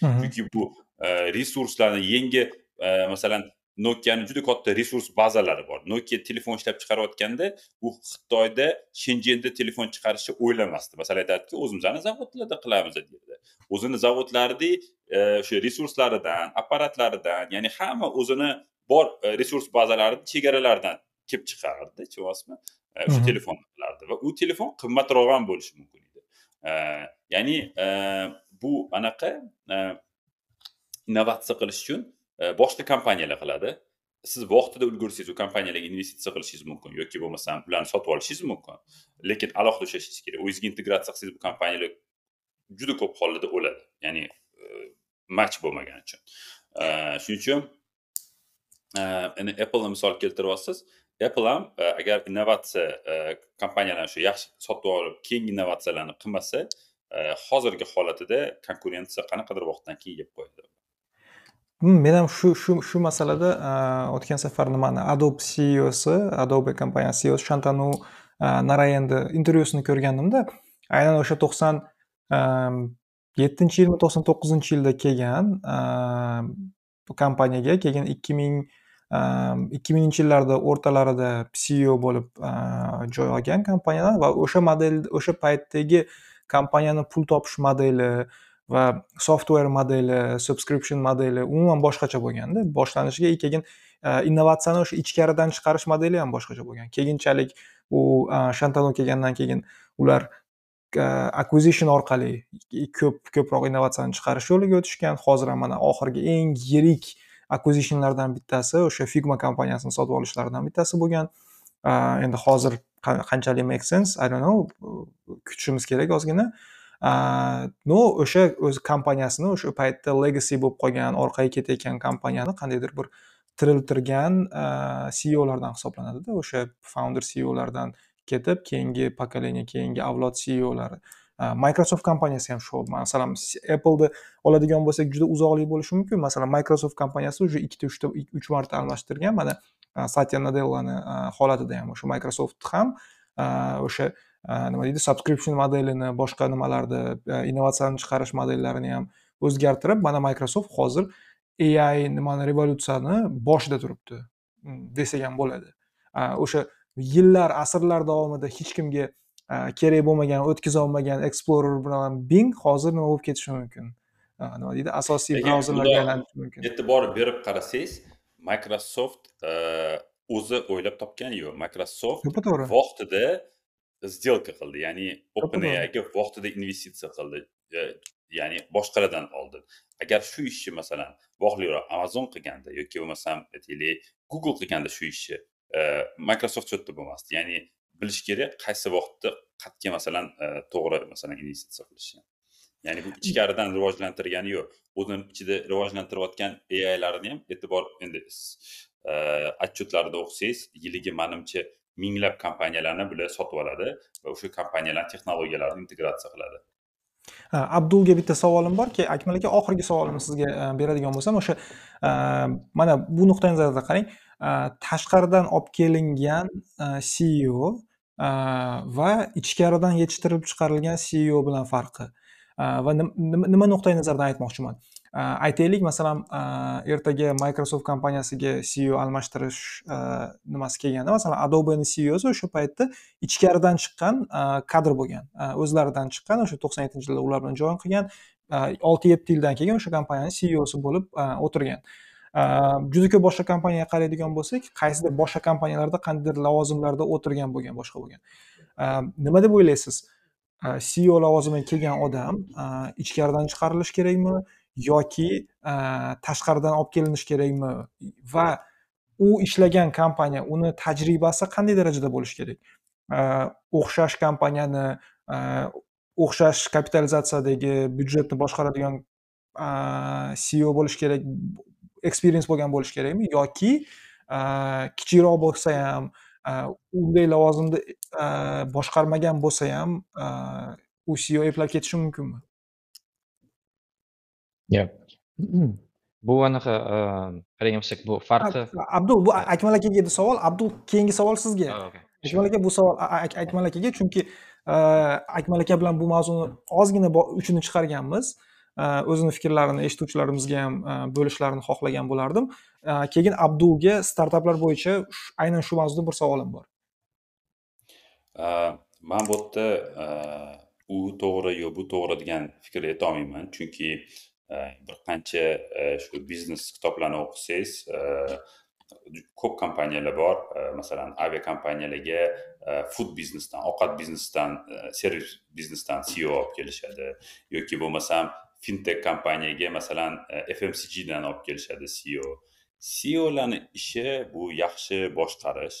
chunki bu e, resurslarni yangi e, masalan nokiani juda katta resurs bazalari bor nokia telefon ishlab chiqarayotganda u xitoyda shenjenda telefon chiqarishni o'ylamasdi masalan aytadiki o'zimizni zavodlarda qilamiz derdi. O'zini zavodlarida o'sha resurslaridan apparatlaridan ya'ni hamma o'zini bor resurs bazalarini chegaralaridan kelib chiqardi tushunyapsizmi o'sha qilardi va u telefon qimmatroq ham bo'lishi mumkin edi. Ya'ni bu anaqa innovatsiya qilish uchun boshqa kompaniyalar qiladi. Siz vaqtida ulgursangiz u kompaniyalarga investitsiya qilishingiz mumkin yoki bo'lmasam ularni sotib olishingiz mumkin. Lekin alohida ishlashingiz kerak. O'zingizga integratsiya qilsangiz bu kompaniyalar juda ko'p hollarda o'ladi. Ya'ni match bo'lmagani uchun. Shuning uchun endi appleni misol keltiryapsiz apple ham e, agar innovatsiya e, kompaniyalarni shu yaxshi sotib olib keyingi innovatsiyalarni qilmasa e, hozirgi holatida konkurensiya qanaqadir vaqtdan keyin yeb qo'yadi. Hmm, men ham shu shu shu masalada o'tgan safar nimani adobe ceosi adobe kompaniyasi ceosi shantanu narayanni intervyusini ko'rgandimda aynan o'sha to'qson yettinchi yilmi to'qson to'qqizinchi yilda kelgan kompaniyaga keyin ikki ming ikki minginchi yillarda o'rtalarida ceo bo'lib joy olgan kompaniyadan va o'sha model o'sha paytdagi kompaniyani pul topish modeli va software modeli subscription modeli umuman boshqacha bo'lganda boshlanishiga keyin innovatsiyani o'sha ichkaridan chiqarish modeli ham boshqacha bo'lgan. Keyinchalik u shantano kelgandan keyin ular acquisition orqali ko'p ko'proq innovatsiyani chiqarish yo'liga o'tishgan. Hozir ham mana oxirgi eng yirik acquisitionlardan bittasi o'sha figma kompaniyasini sotib olishlaridan bittasi bo'lgan. Endi hozir qanchalik make sense? I don't know. Kutishimiz kerak ozgina. Но o'sha o'z kompaniyasini o'sha paytda legacy bo'lib qolgan orqaga ketayotgan kompaniyani qandaydir bir tiriltirgan ceolardan hisoblanadida. O'sha founder ceolardan ketib keyingi pokoleniya keyingi avlod ceolari Э, microsoft kompaniyasi ham shu masalan appleni oladigan bo'lsak juda uzoqlik bo'lishi mumkin. Masalan microsoft kompaniyasi уже ikkita uchta uch marta almashtirgan. Mana e, satya nadellani e, holatida ham o'sha microsoft ham e, o'sha nima deydi subscription modelini boshqa nimalarni innovatsiyani chiqarish modellarini ham o'zgartirib mana microsoft hozir ai nimani revolyutsiyani boshida turibdi mm, desak ham bo'ladi. O'sha yillar asrlar davomida hech kimga kerak bo'lmagan o'tkazolmagan explorer bilan bing hozir nima bo'lib ketishi mumkin? Nima deydi? Asosiy brauzerlarga aylanishi mumkin. e'tibor berib qarasangiz microsoft o'zi o'ylab topgani yo'q microsoft to'ppa to'g'ri. vaqtida сделка qildi. Ya'ni openaiga vaqtida investitsiya qildi. Ya'ni boshqalardan oldin agar shu ishni masalan vohliroq amazon qilganda yoki bo'lmasam aytaylik google qilganda shu ishni microsoft shu yerda bo'lmasdi. Ya'ni bilish kerak qaysi vaqtda qayerga masalan e, to'g'ri masalan investitsiya qilishni ya'ni bu ichkaridan rivojlantirgani yo'q. O'zini ichida rivojlantirayotgan ailarni ham e'tibor endi отчетlarida e, o'qisangiz yiliga manimcha minglab kompaniyalarni bular sotib oladi va o'sha kompaniyalar texnologiyalarini integratsiya qiladi. Abdulga bitta savolim borki akmal aka oxirgi savolimni sizga e, beradigan bo'lsam o'sha mana bu nuqtai nazardan qarang. Tashqaridan olib kelingan ceo Э, va ichkaridan yetishtirilib chiqarilgan ceo bilan farqi. Э, va nima nuqtai nazardan aytmoqchiman? Э, aytaylik masalan ertaga microsoft kompaniyasiga ceo almashtirish nimasi kelganda masalan adobeni ceosi o'sha paytda ichkaridan chiqqan e, kadr bo'lgan. E, o'zlaridan chiqqan o'sha to'qson yettinchi yilda ular bilan join qilgan e, olti yetti yildan keyin o'sha kompaniyani ceosi bo'lib o'tirgan. Juda ko'p boshqa kompaniyaga qaraydigan bo'lsak qaysidir boshqa kompaniyalarda qandaydir lavozimlarda o'tirgan bo'lgan boshqa bo'lgan. Nima deb o'ylaysiz? Э, ceo lavozimiga kelgan odam э, ichkaridan chiqarilishi kerakmi yoki э, tashqaridan olib kelinishi kerakmi? Va u ishlagan kompaniya uni tajribasi qanday darajada bo'lishi kerak? O'xshash kompaniyani o'xshash kapitalizatsiyadagi byudjetni boshqaradigan ceo bo'lishi kerak experience bo'lgan bo'lishi kerakmi? Yoki kichikroq bo'lsa ham unday lavozimda boshqarmagan bo'lsa ham u ceo eplab ketishi mumkinmi? Bu anaqa qaragan bo'lsak bu farqi abdul bu akmal akaga edi savol. Abdul keyingi savol sizga. Akmal aka bu savol akmal akaga. Chunki akmal aka bilan bu mavzuni ozgina uchini chiqarganmiz Э, o'zini fikrlarini eshituvchilarimizga ham э, bo'lishlarini xohlagan bo'lardim. Э, keyin abdulga startaplar bo'yicha aynan shu mavzuda bir savolim bor. Man bu yerda u to'g'ri yo bu to'g'ri degan fikr aytolmayman. Chunki bir qancha shu biznes kitoblarni o'qisangiz ko'p kompaniyalar bor. Masalan aviakompaniyalarga e, food biznesdan ovqat biznesidan e, servis biznesdan ceo olib kelishadi. Yoki bo'lmasam fintech kompaniyaga masalan e, fmcgdan olib kelishadi ceo ceolarni ishi bu yaxshi boshqarish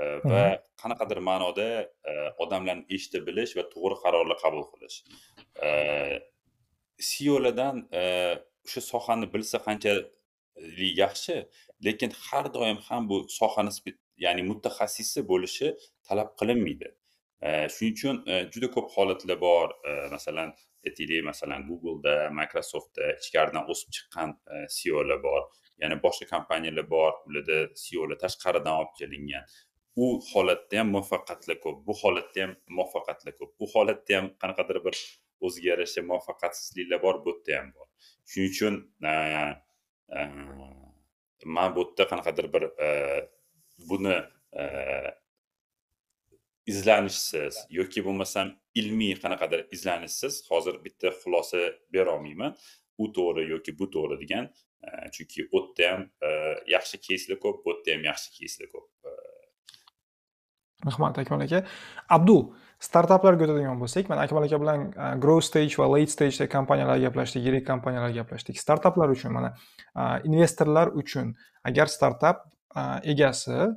e, va qanaqadir ma'noda e, odamlarni eshita bilish va to'g'ri qarorlar qabul qilish. Ceolardan o'sha sohani bilsa qanchalik yaxshi lekin har doim ham bu sohani ya'ni mutaxassisi bo'lishi talab qilinmaydi. Shuning uchun juda ko'p holatlar bor. Masalan aytaylik masalan googleda microsoftda ichkaridan o'sib chiqqan e, ceolar bor. Yana boshqa kompaniyalar bor ularda ceolar tashqaridan olib kelingan. U holatda ham muvaffaqiyatlar ko'p bu holatda ham muvaffaqiyatlar ko'p. Bu holatda ham qanaqadir bir o'ziga yarasha muvaffaqiyatsizliklar bor bu yerda ham bor. Shuning uchun e, e, man bu yerda qanaqadir bir buni izlanishsiz yoki bo'lmasam ilmiy qanaqadir izlanishsiz hozir bitta xulosa berolmayman. U to'g'ri yoki bu to'g'ri degan e, chunki u yerda e, ham yaxshi keyslar ko'p bu yerda ham yaxshi keyslar ko'p. Rahmat akmal aka. Abdu startaplarga o'tadigan bo'lsak mana akmal aka bilan e, grow stage va late stage kompaniyalar gaplashdik yirik kompaniyalar gaplashdik. Startaplar uchun mana investorlar uchun agar startap egasi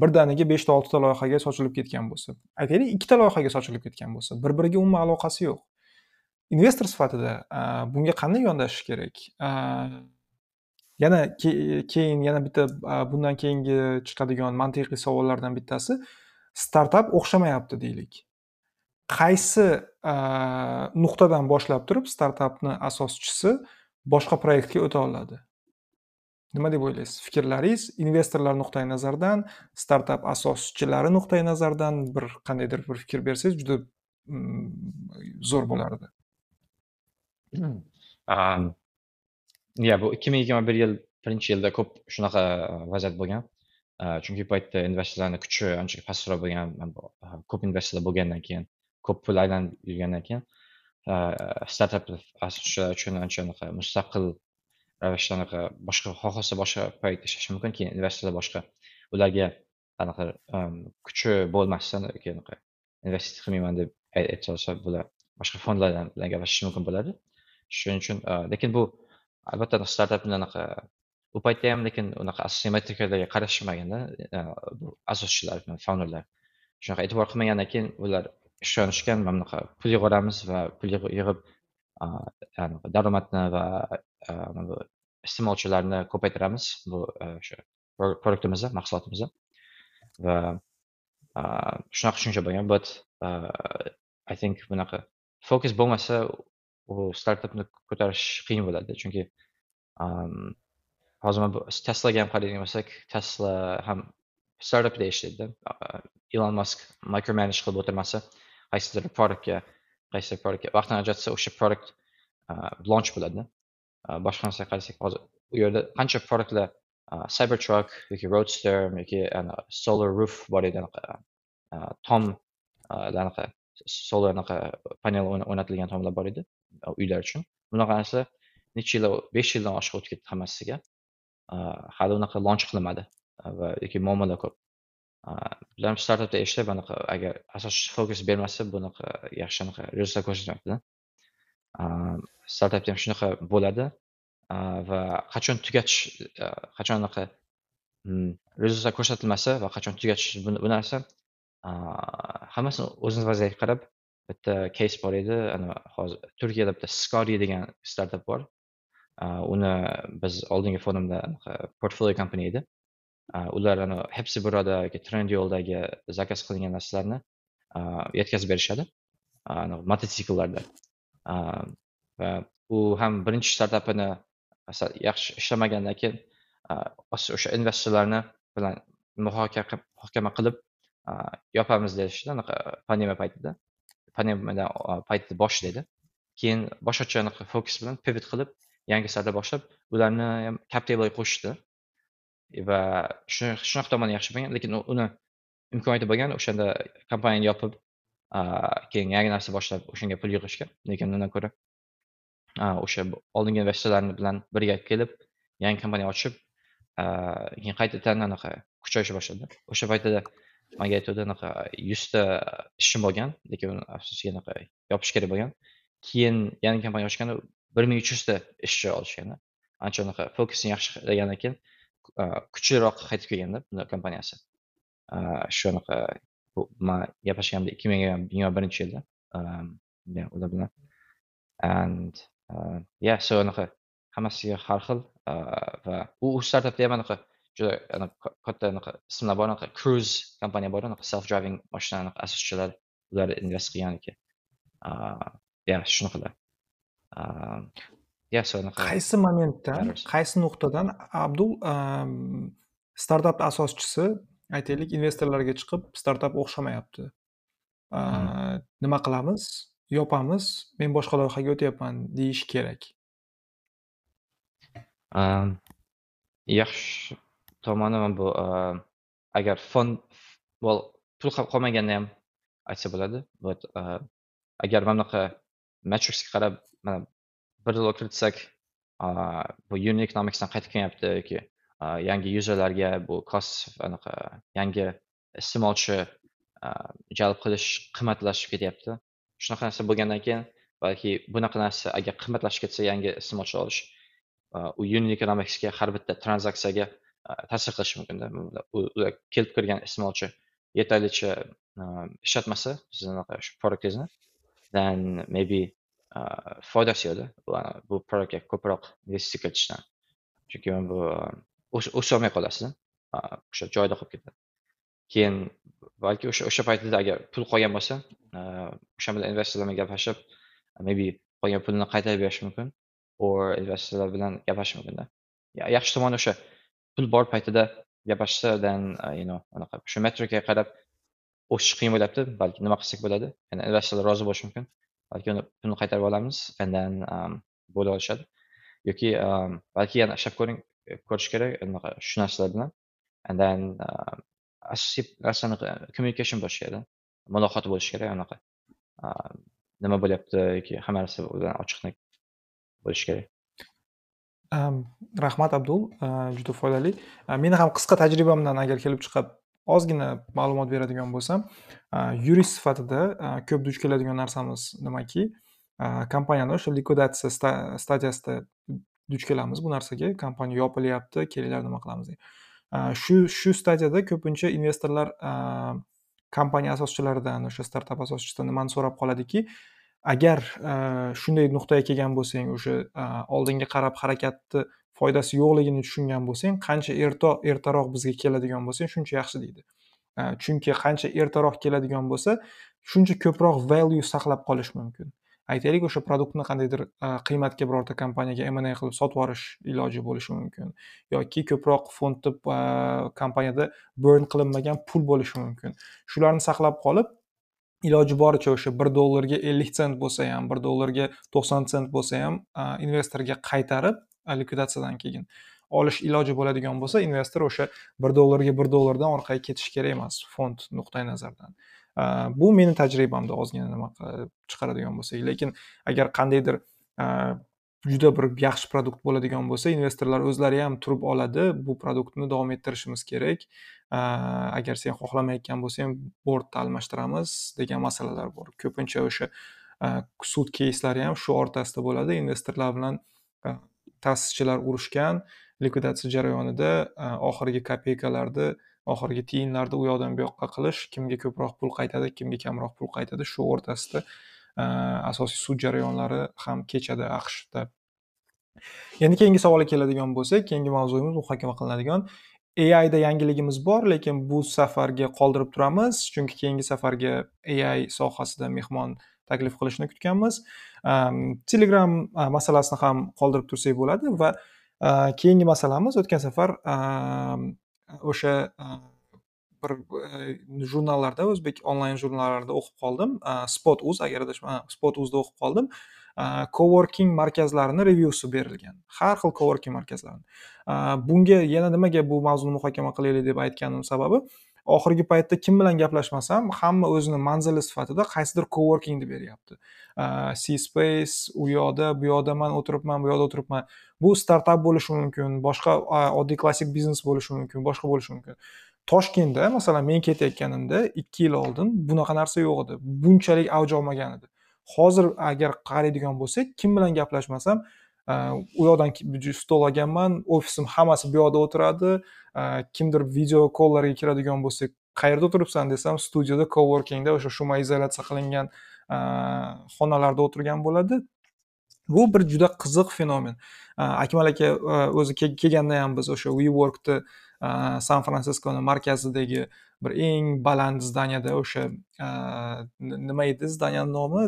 birdaniga beshta oltita loyihaga sochilib ketgan bo'lsa. Aytaylik ikkita loyihaga sochilib ketgan bo'lsa bir biriga umuman aloqasi yo'q. Investor sifatida bunga qanday yondashish kerak? Yana keyin yana bitta bundan keyingi chiqadigan mantiqiy savollardan bittasi startap o'xshamayapti deylik. Qaysi nuqtadan boshlab turib startapni asoschisi boshqa proyektga o'ta oladi? Nima deb o'ylaysiz? Fikrlaringiz investorlar nuqtai nazaridan startap asoschilari nuqtai nazaridan bir qandaydir bir fikr bersangiz juda mm, zo'r bo'lardi. Hmm. Ya bu ikki ming yigirma bir yil birinchi yilda ko'p shunaqa e, vaziyat bo'lgan. E, chunki bu paytda investorlarni kuchi ancha pastroq bo'lgan e, ko'p investorlar bo'lgandan keyin ko'p pul aylanib yurgandan keyin startap asoschilari uchun ancha mustaqil ravishda anaqa boshqa xohlasa boshqa payt ishlashi mumkin keyin investorlar boshqa ularga anaqa kuchi bo'lmasdan anaqa investitsiya qilmayman deb aytsa olsa bular boshqa fondlar bilan gaplashishi mumkin bo'ladi shuning uchun lekin bu albatta startapni anaqa u paytda ham lekin unaqa asosiy metrikalarga qarashmaganda bu asoschilar founderlar shunaqa e'tibor qilmagandan keyin ular ishonishgan mana bunaqa pul yig'oramiz va pul yig'ib daromadni va iste'molchilarni ko'paytiramiz bu o'sha produktimizni mahsulotimizni va shunaqa tushuncha bo'lgan but i think bunaqa fokus bo'lmasa u startapni ko'tarish qiyin bo'ladi. Chunki hozir mana teslaga ham qaraydigan bo'lsak tesla ham startapda ishlaydida. Ilon mask micromanage qilib o'tirmasa qaysidir produktga qaysidir produktga vaqtini ajratsa o'sha produkt launch bo'ladi boshqa narsaga qarasak hozir u yerda qancha produktlar cybertruck yoki roadster yoki solar roof bor edi anaqa tom anaqa solar anaqa panel o'rnatilgan tomlar bor edi uylar uchun bunaqa narsa necha yil besh yildan oshiq o'tib ketdi hammasiga hali unaqa launch qilinmadi va yoki muammolar ko'p bizlar ham startapda ishlab anaqa agar asosiy fokus bermasa bunaqa yaxshi anaqa rezultat ko'rsatmayaptida startapda ham shunaqa bo'ladi va qachon tugatish qachon anaqa hmm, rezultat ko'rsatilmasa va qachon tugatish bu narsa hammasini o'zini vaziyatiga qarab bitta keys bor edi ana hozir turkiyada bitta skori degan startap bor uni biz oldingi forumda portfolio kompaniya edi ular ana hepsi birodagi trend yo'ldagi zakaz qilingan narsalarni yetkazib berishadi mototsikllarda va u ham birinchi startapini yaxshi ishlamagandan keyin o'sha investorlarni bilan muhokama qilib yopamiz deyishdi anaqa pandemiya paytida. Pandemiya paytida boshlaydi. Keyin boshqacha anaqa fokus bilan pivot qilib yangi startap boshlab ularni ham cap tablega qo'shishdi. Va shunaqa tomoni yaxshi bo'lgan lekin uni imkoniyati bo'lgan o'shanda kompaniyani yopib keyin yangi narsa boshlab o'shanga pul yig'ishga lekin undan ko'ra o'sha oldingi investorlarni bilan birga kelib yangi kompaniya ochib keyin qaytadan anaqa kuchayisha boshladi. O'sha paytda manga aytuvdi anaqa yuzta ishim bo'lgan lekin uni afsuski anaqa yopish kerak bo'lgan. Keyin yangi kompaniya ochganda bir ming uch yuzta ishchi olishgan ancha unaqa fokusni yaxshi qilgandan keyin kuchliroq qaytib kelganda kompaniyasi. Shu anaqa man gaplashganimda ikki ming yigirma birinchi yilda. Ular bilan. And yeah so anaqa hammasiga har xil va u startapda ham anaqa juda katta anaqa ismlar bor anaqa cruise kompaniya bor anaqa self driving mashina asoschilari ular invest qilgan ekan. Ya shunaqalar. Ya qaysi momentdan qaysi nuqtadan abdul startap asoschisi aytaylik investorlarga chiqib startap o'xshamayapti. Nima qilamiz? Yopamiz men boshqa loyihaga o'tyapman deyish kerak. Yaxshi tomoni mana bu agar fond well pul qolmaganda ham aytsa bo'ladi. Вот agar mana bunaqa matrixga qarab mana bir dollar kiritsak bu unit economicsdan qaytib kelyapti yoki yangi yuzerlarga bu cost anaqa yangi iste'molchi jalb qilish qimmatlashib ketyapti. Shunaqa narsa bo'lgandan keyin balki bunaqa narsa agar qimmatlashib ketsa yangi iste'molchi olish u unit economicsga har bitta tranzaksiyaga ta'sir qilishi mumkinda ular kelib kirgan iste'molchi yetarlicha ishlatmasa sizni shu produktingizni then maybe foydasi yo'qda bu produktga ko'proq investitsiya kiritishdan. Chunki bu o'solmay qolasiz o'sha joyida qolib ketadi keyin balki o'sha o'sha paytida agar pul qolgan bo'lsa o'sha bilan investorlar bilan gaplashib maybe qolgan pulni qaytarib berish mumkin or investorlar bilan gaplashish mumkinda. Yaxshi tomoni o'sha pul bor paytida gaplashsa then uh, you know anaqa shu metrikaga qarab o'sish qiyin bo'lyapti balki nima qilsak bo'ladi? Yani investorlar rozi bo'lishi mumkin. Balki uni pulni qaytarib olamiz and then um, bo'la olishadi. Yoki um, balki yana ishlab ko'ring E, ko'rish kerak anaqa shu narsalar bilan. And then uh, asosiy narsani uh, communication bo'lishi kerak muloqot bo'lishi kerak anaqa uh, nima bo'lyapti yoki hamma narsa bilan ochiqlik bo'lishi kerak. Um, rahmat abdul. Juda foydali. Meni ham qisqa tajribamdan agar kelib chiqib ozgina ma'lumot beradigan bo'lsam yurist sifatida ko'p duch keladigan narsamiz nimaki? Kompaniyani o'sha likvidatsiya stadiyasida duch kelamiz bu narsaga. Kompaniya yopilyapti kelinglar nima qilamiz deb shu shu stadiyada ko'pincha investorlar kompaniya asoschilaridan o'sha startap asoschisidan nimani so'rab qoladiki agar shunday nuqtaga kelgan bo'lsang o'sha oldinga qarab harakatni foydasi yo'qligini tushungan bo'lsang qancha erto ertaroq bizga keladigan bo'lsang shuncha yaxshi deydi. Chunki qancha ertaroq keladigan bo'lsa shuncha ko'proq value saqlab qolish mumkin. Aytaylik o'sha produktni qandaydir qiymatga birorta kompaniyaga mna qilib sotib yuborish iloji bo'lishi mumkin yoki ko'proq fondni kompaniyada burn qilinmagan pul bo'lishi mumkin. Shularni saqlab qolib iloji boricha o'sha bir dollarga ellik sent bo'lsa ham bir dollarga to'qson sent bo'lsa ham investorga qaytarib likvidatsiyadan keyin olish iloji bo'ladigan bo'lsa investor o'sha bir dollarga bir dollardan orqaga ketishi kerak emas fond nuqtai nazaridan bu meni tajribamda ozgina nima chiqaradigan bo'lsak lekin agar qandaydir juda bir yaxshi produkt bo'ladigan bo'lsa investorlar o'zlari ham turib oladi bu produktni davom ettirishimiz kerak agar sen xohlamayotgan bo'lsang bordni almashtiramiz degan masalalar bor ko'pincha o'sha sud keyslari ham shu o'rtasida bo'ladi investorlar bilan ta'sischilar urushgan likvidatsiya jarayonida oxirgi kopeykalarni oxirgi tiyinlarni u yoqdan bu yoqqa qilish kimga ko'proq pul qaytadi kimga kamroq pul qaytadi shu o'rtasida e, asosiy sud jarayonlari ham kechadi aqshda. Endi keyingi savolga keladigan bo'lsak keyingi mavzuyimiz muhokama qilinadigan aida yangiligimiz bor lekin bu safarga qoldirib turamiz chunki keyingi safarga ai sohasida mehmon taklif qilishni kutganmiz. E, Telegram e, masalasini ham qoldirib tursak bo'ladi va keyingi masalamiz o'tgan safar o'sha e, bir e, jurnallarda o'zbek onlayn jurnallarida o'qib qoldim. E, spot uz agar adashmasam spot uzda o'qib qoldim. Coworking markazlarini revyusi berilgan. Har xil coworking markazlarini. Bunga yana nimaga bu mavzuni muhokama qilaylik deb aytganim sababi oxirgi paytda kim bilan gaplashmasam hamma o'zini manzili sifatida qaysidir coworkingni beryapti. C space u yoqda bu yoqda man o'tiribman bu yoqda o'tiribman. Bu startap bo'lishi mumkin boshqa oddiy klassik biznes bo'lishi mumkin boshqa bo'lishi mumkin. Toshkentda masalan men ketayotganimda ikki yil oldin bunaqa narsa yo'q edi. Bunchalik avj olmagan edi. Hozir agar qaraydigan bo'lsak kim bilan gaplashmasam u yoqdan stol olganman ofisim hammasi bu yoqda o'tiradi kimdir video kollarga kiradigan bo'lsak qayerda o'tiribsan desam studiyada coworkingda o'sha shumaizolyatsiya qilingan xonalarda o'tirgan bo'ladi bu bir juda qiziq fenomen akmal aka o'zi kelganda ham biz o'sha weworkni san fransiskoni markazidagi bir eng baland zdaniyada o'sha nima edi? Zdaniyani nomi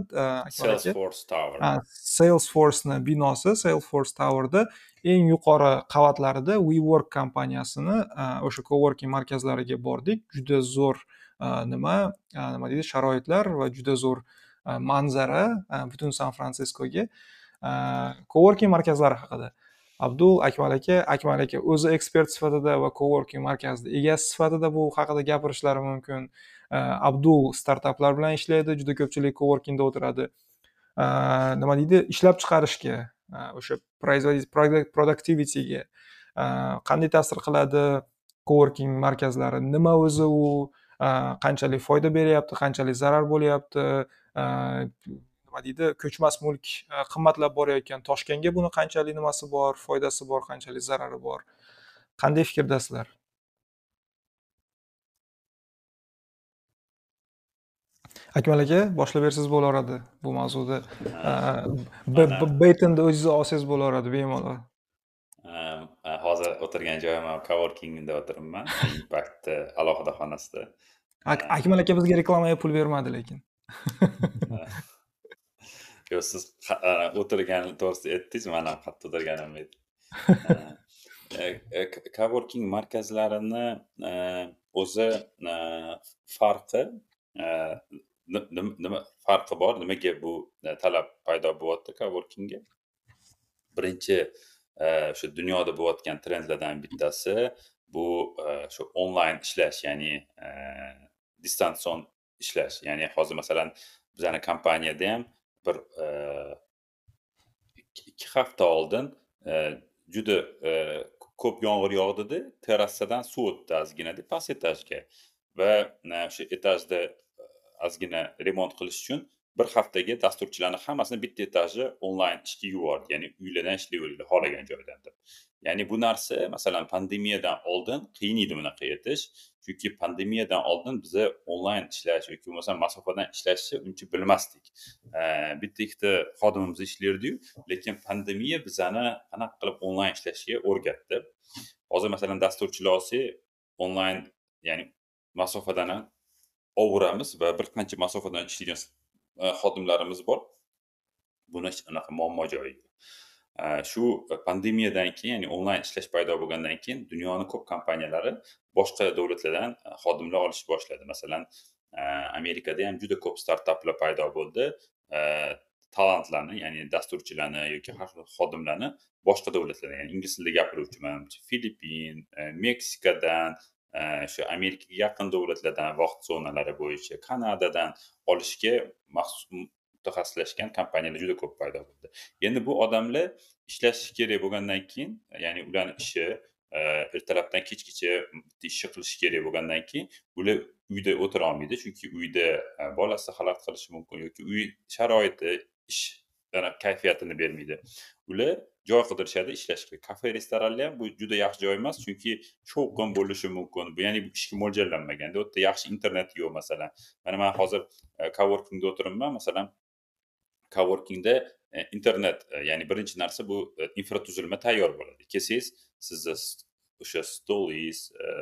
salesforce tower. Salesforceni binosi salesforce towerda eng yuqori qavatlarida wework kompaniyasini o'sha coworking markazlariga bordik. Juda zo'r nima nima deydi? Sharoitlar va juda zo'r manzara butun san fransiskoga coworking markazlari haqida abdul akmal aka akmal aka o'zi ekspert sifatida va coworking markazini egasi sifatida bu haqida gapirishlari mumkin. Abdul startaplar bilan ishlaydi juda ko'pchilik coworkingda o'tiradi. Nima deydi ishlab chiqarishga e, o'sha productivityga e, qanday ta'sir qiladi coworking markazlari nima o'zi u e, qanchalik foyda beryapti qanchalik zarar bo'lyapti nima deydi? Ko'chmas mulk e, qimmatlab borayotgan toshkentga buni qanchalik nimasi bor foydasi bor qanchalik zarari bor? Qanday fikrdasizlar? Akmal aka boshlab bersangiz bo'laveradi bu mavzuda. Betni o'zingiz olsangiz bo'laveradi bemalol. Hozir o'tirgan joyim ham coworkingda o'tiribman. Impact alohida xonasida. Akmal aka bizga reklamaga pul bermadi lekin yo'q siz o'tirgan to'g'risida aytdingiz man ham qayerda o'tirganimni coworking markazlarini o'zi farqi nima farqi bor? Nimaga bu talab paydo bo'lyapti coworkingga? Birinchi o'sha dunyoda bo'layotgan trendlardan bittasi bu shu onlayn ishlash ya'ni distansion ishlash. Ya'ni hozir masalan bizani kompaniyada ham bir e, ikki hafta oldin e, juda e, ko'p yomg'ir yog'dida terrasadan suv o'tdi ozginada past etajga. Va o'sha etajda ozgina remont qilish uchun bir haftaga dasturchilarni hammasini bitta etajni onlayn ishga yubordi ya'ni uylardan ishlayveringlar xohlagan joydan deb. Ya'ni bu narsa masalan pandemiyadan oldin qiyin edi bunaqa etish chunki pandemiyadan oldin biza onlayn ishlash yoki bo'lmasam masofadan ishlashni uncha bilmasdik bitta ikkita xodimimiz ishlardiyu lekin pandemiya bizani qanaqa qilib onlayn ishlashga o'rgatdi. Hozir masalan dasturchilar olsak onlayn ya'ni masofadan ham oboramiz va bir qancha masofadan ishlaydigan e, xodimlarimiz bor. Buni hech anaqa muammo joyi. yo'q shu e, pandemiyadan keyin ya'ni onlayn ishlash paydo bo'lgandan keyin dunyoni ko'p kompaniyalari boshqa davlatlardan e, xodimlar olishni boshladi. Masalan e, amerikada ham juda ko'p startaplar paydo bo'ldi. Talantlarni ya'ni dasturchilarni yoki har xil xodimlarni boshqa davlatlardan ya'ni ingliz tilida gapiruvchiman filippin meksikadan shu amerikaga yaqin davlatlardan vaqt zonalari bo'yicha kanadadan olishga maxsus mutaxassislashgan kompaniyalar juda ko'p paydo bo'ldi. Endi bu odamlar ishlashi kerak bo'lgandan keyin ya'ni ularni ishi e, ertalabdan kechgacha ishni qilishi kerak bo'lgandan keyin ular uyda o'tira olmaydi. Chunki uyda e, bolasi xalaqit qilishi mumkin yoki uy sharoiti ish kayfiyatini bermaydi. Ular joy qidirishadi ishlashga kafe restoranlar ham bu juda yaxshi joy emas chunki shovqin bo'lishi mumkin. Bu ya'ni ishga mo'ljallanmagan u yerda yaxshi internet yo'q masalan. Mana man hozir e, coworkingda o'tiribman masalan coworkingda e, internet e, ya'ni birinchi narsa bu e, infratuzilma tayyor bo'ladi. Kelsangiz sizni o'sha stolingiz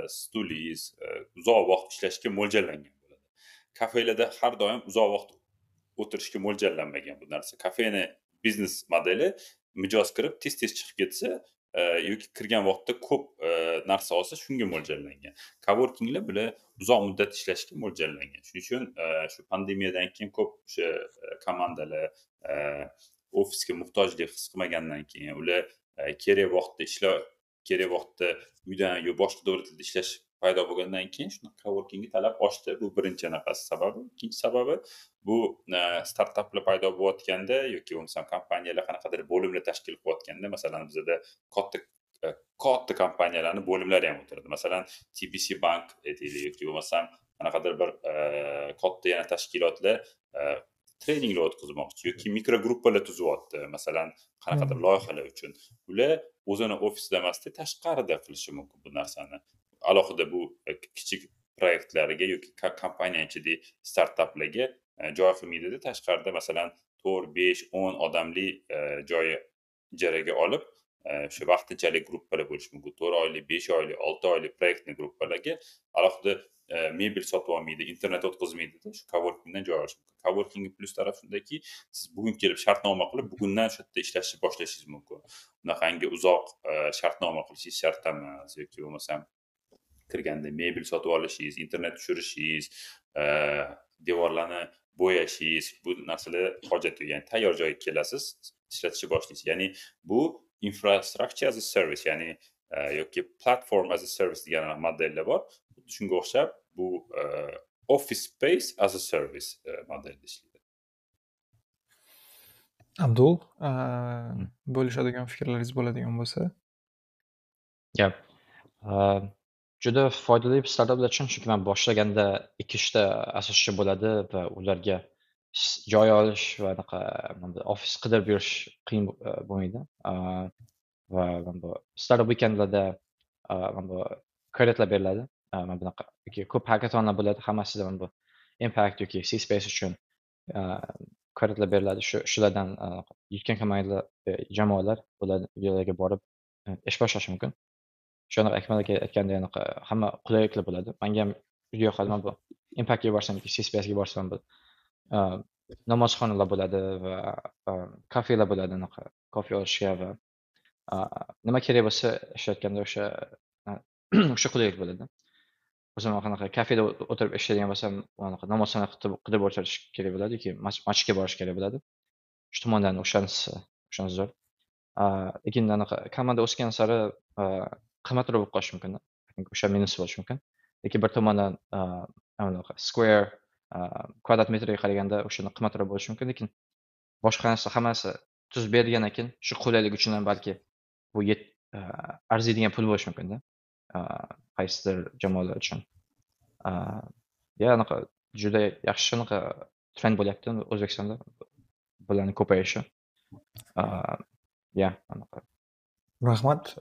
stulingiz uzoq vaqt ishlashga mo'ljallangan bo'ladi. Kafelarda har doim uzoq vaqt o'tirishga mo'ljallanmagan bu narsa. Kafeni biznes modeli mijoz kirib tez tez chiqib ketsa yoki kirgan vaqtda ko'p narsa olsa shunga mo'ljallangan. Coworkinglar bular uzoq muddat ishlashga mo'ljallangan. Shuning uchun e, shu pandemiyadan keyin ko'p o'sha e, komandalar e, ofisga muhtojlik his qilmagandan keyin ular kerak vaqtda ishlab kerak vaqtda uydan yo boshqa davlatlarda ishlash paydo bo'lgandan keyin shunaqa coworkingga talab oshdi. Bu birinchi anaqasi sababi. Ikkinchi sababi bu startaplar paydo bo'layotganda yoki bo'lmasam kompaniyalar qanaqadir bo'limlar tashkil qilayotganda masalan bizada katta katta kompaniyalarni bo'limlari ham o'tiradi. Masalan tbc bank aytaylik yoki bo'lmasam qanaqadir bir katta yana tashkilotlar treninglar o'tkazmoqchi yoki mikrogruppalar tuzyapti. Masalan qanaqadir loyihalar uchun. Ular o'zini ofisida emasda tashqarida qilishi mumkin bu narsani alohida bu e, kichik proyektlarga yoki kompaniya ichidagi startaplarga e, joy qilmaydida tashqarida masalan to'rt besh o'n odamli e, joyi ijaraga olib o'sha vaqtinchalik gruppalar bo'lishi mumkin. To'rt oylik besh oylik olti oylik proyektniy gruppalarga alohida mebel sotib olmaydi internet o'tkazmaydida shu coworkingdan joy olish mumkin. Coworking plyus tarafi shundaki siz bugun kelib shartnoma qilib bugundan shu yerda ishlashni boshlashingiz mumkin. Unaqangi uzoq shartnoma qilishingiz shart emas yoki bo'lmasam kirganda mebel sotib olishingiz internet tushirishingiz devorlarni bo'yashingiz bu narsalar hojat yo'q ya'ni tayyor joyga kelasiz ishlatishni boshlaysiz. Ya'ni bu infrastructure as a service ya'ni yoki platform as a service degan modellar bor. Shunga o'xshab bu office space as a service modelda ishlaydi. Abdul bo'lishadigan fikrlaringiz bo'ladigan bo'lsa? Gap juda foydali startaplar uchun chunki man boshlaganda ikki uchta asoschi bo'ladi va ularga joy olish va anaqa ofis qidirib yurish qiyin e, bo'lmaydi. Va bu startup weekendlarda mana bu kreditlar beriladi. Mana bunaqa yoki ko'p hakatonlar bo'ladi. Hammasida mana bu impact yoki c space uchun kreditlar beriladi. Shu shulardan yutgan kompaniyalar e, jamoalar ularga borib e, ish boshlashi mumkin. Shu anaqa akmal aka aytgandek anaqa hamma qulayliklar bo'ladi. Manga ham juda yoqadi man bu impactga borsam yoki c borsam bu namozxonalar bo'ladi va kafelar bo'ladi anaqa kofe olishga va nima kerak bo'lsa ishlayotganda o'sha o'sha qulaylik bo'ladi. O'zim qanaqa kafeda o'tirib ishlaydigan bo'lsam anaqa namozxona qidirib o'tirish kerak bo'ladi yoki masjidga borish kerak bo'ladi. Shu tomondan o'shanisi o'shanisi zo'r. Lekin anaqa komanda o'sgan sari qimmatroq bo'lib qolishi mumkin o'sha minus bo'lishi mumkin lekin bir tomondan anaqa square kvadrat metrga qaraganda o'shani qimmatroq bo'lishi mumkin lekin boshqa narsa hammasi tuzib bergandan keyin shu qulaylik uchun ham balki bu arziydigan pul bo'lishi mumkinda qaysidir jamoalar uchun. Ya anaqa juda yaxshi anaqa trend bo'lyapti o'zbekistonda bularni ko'payishi. Ya anaqa. Rahmat.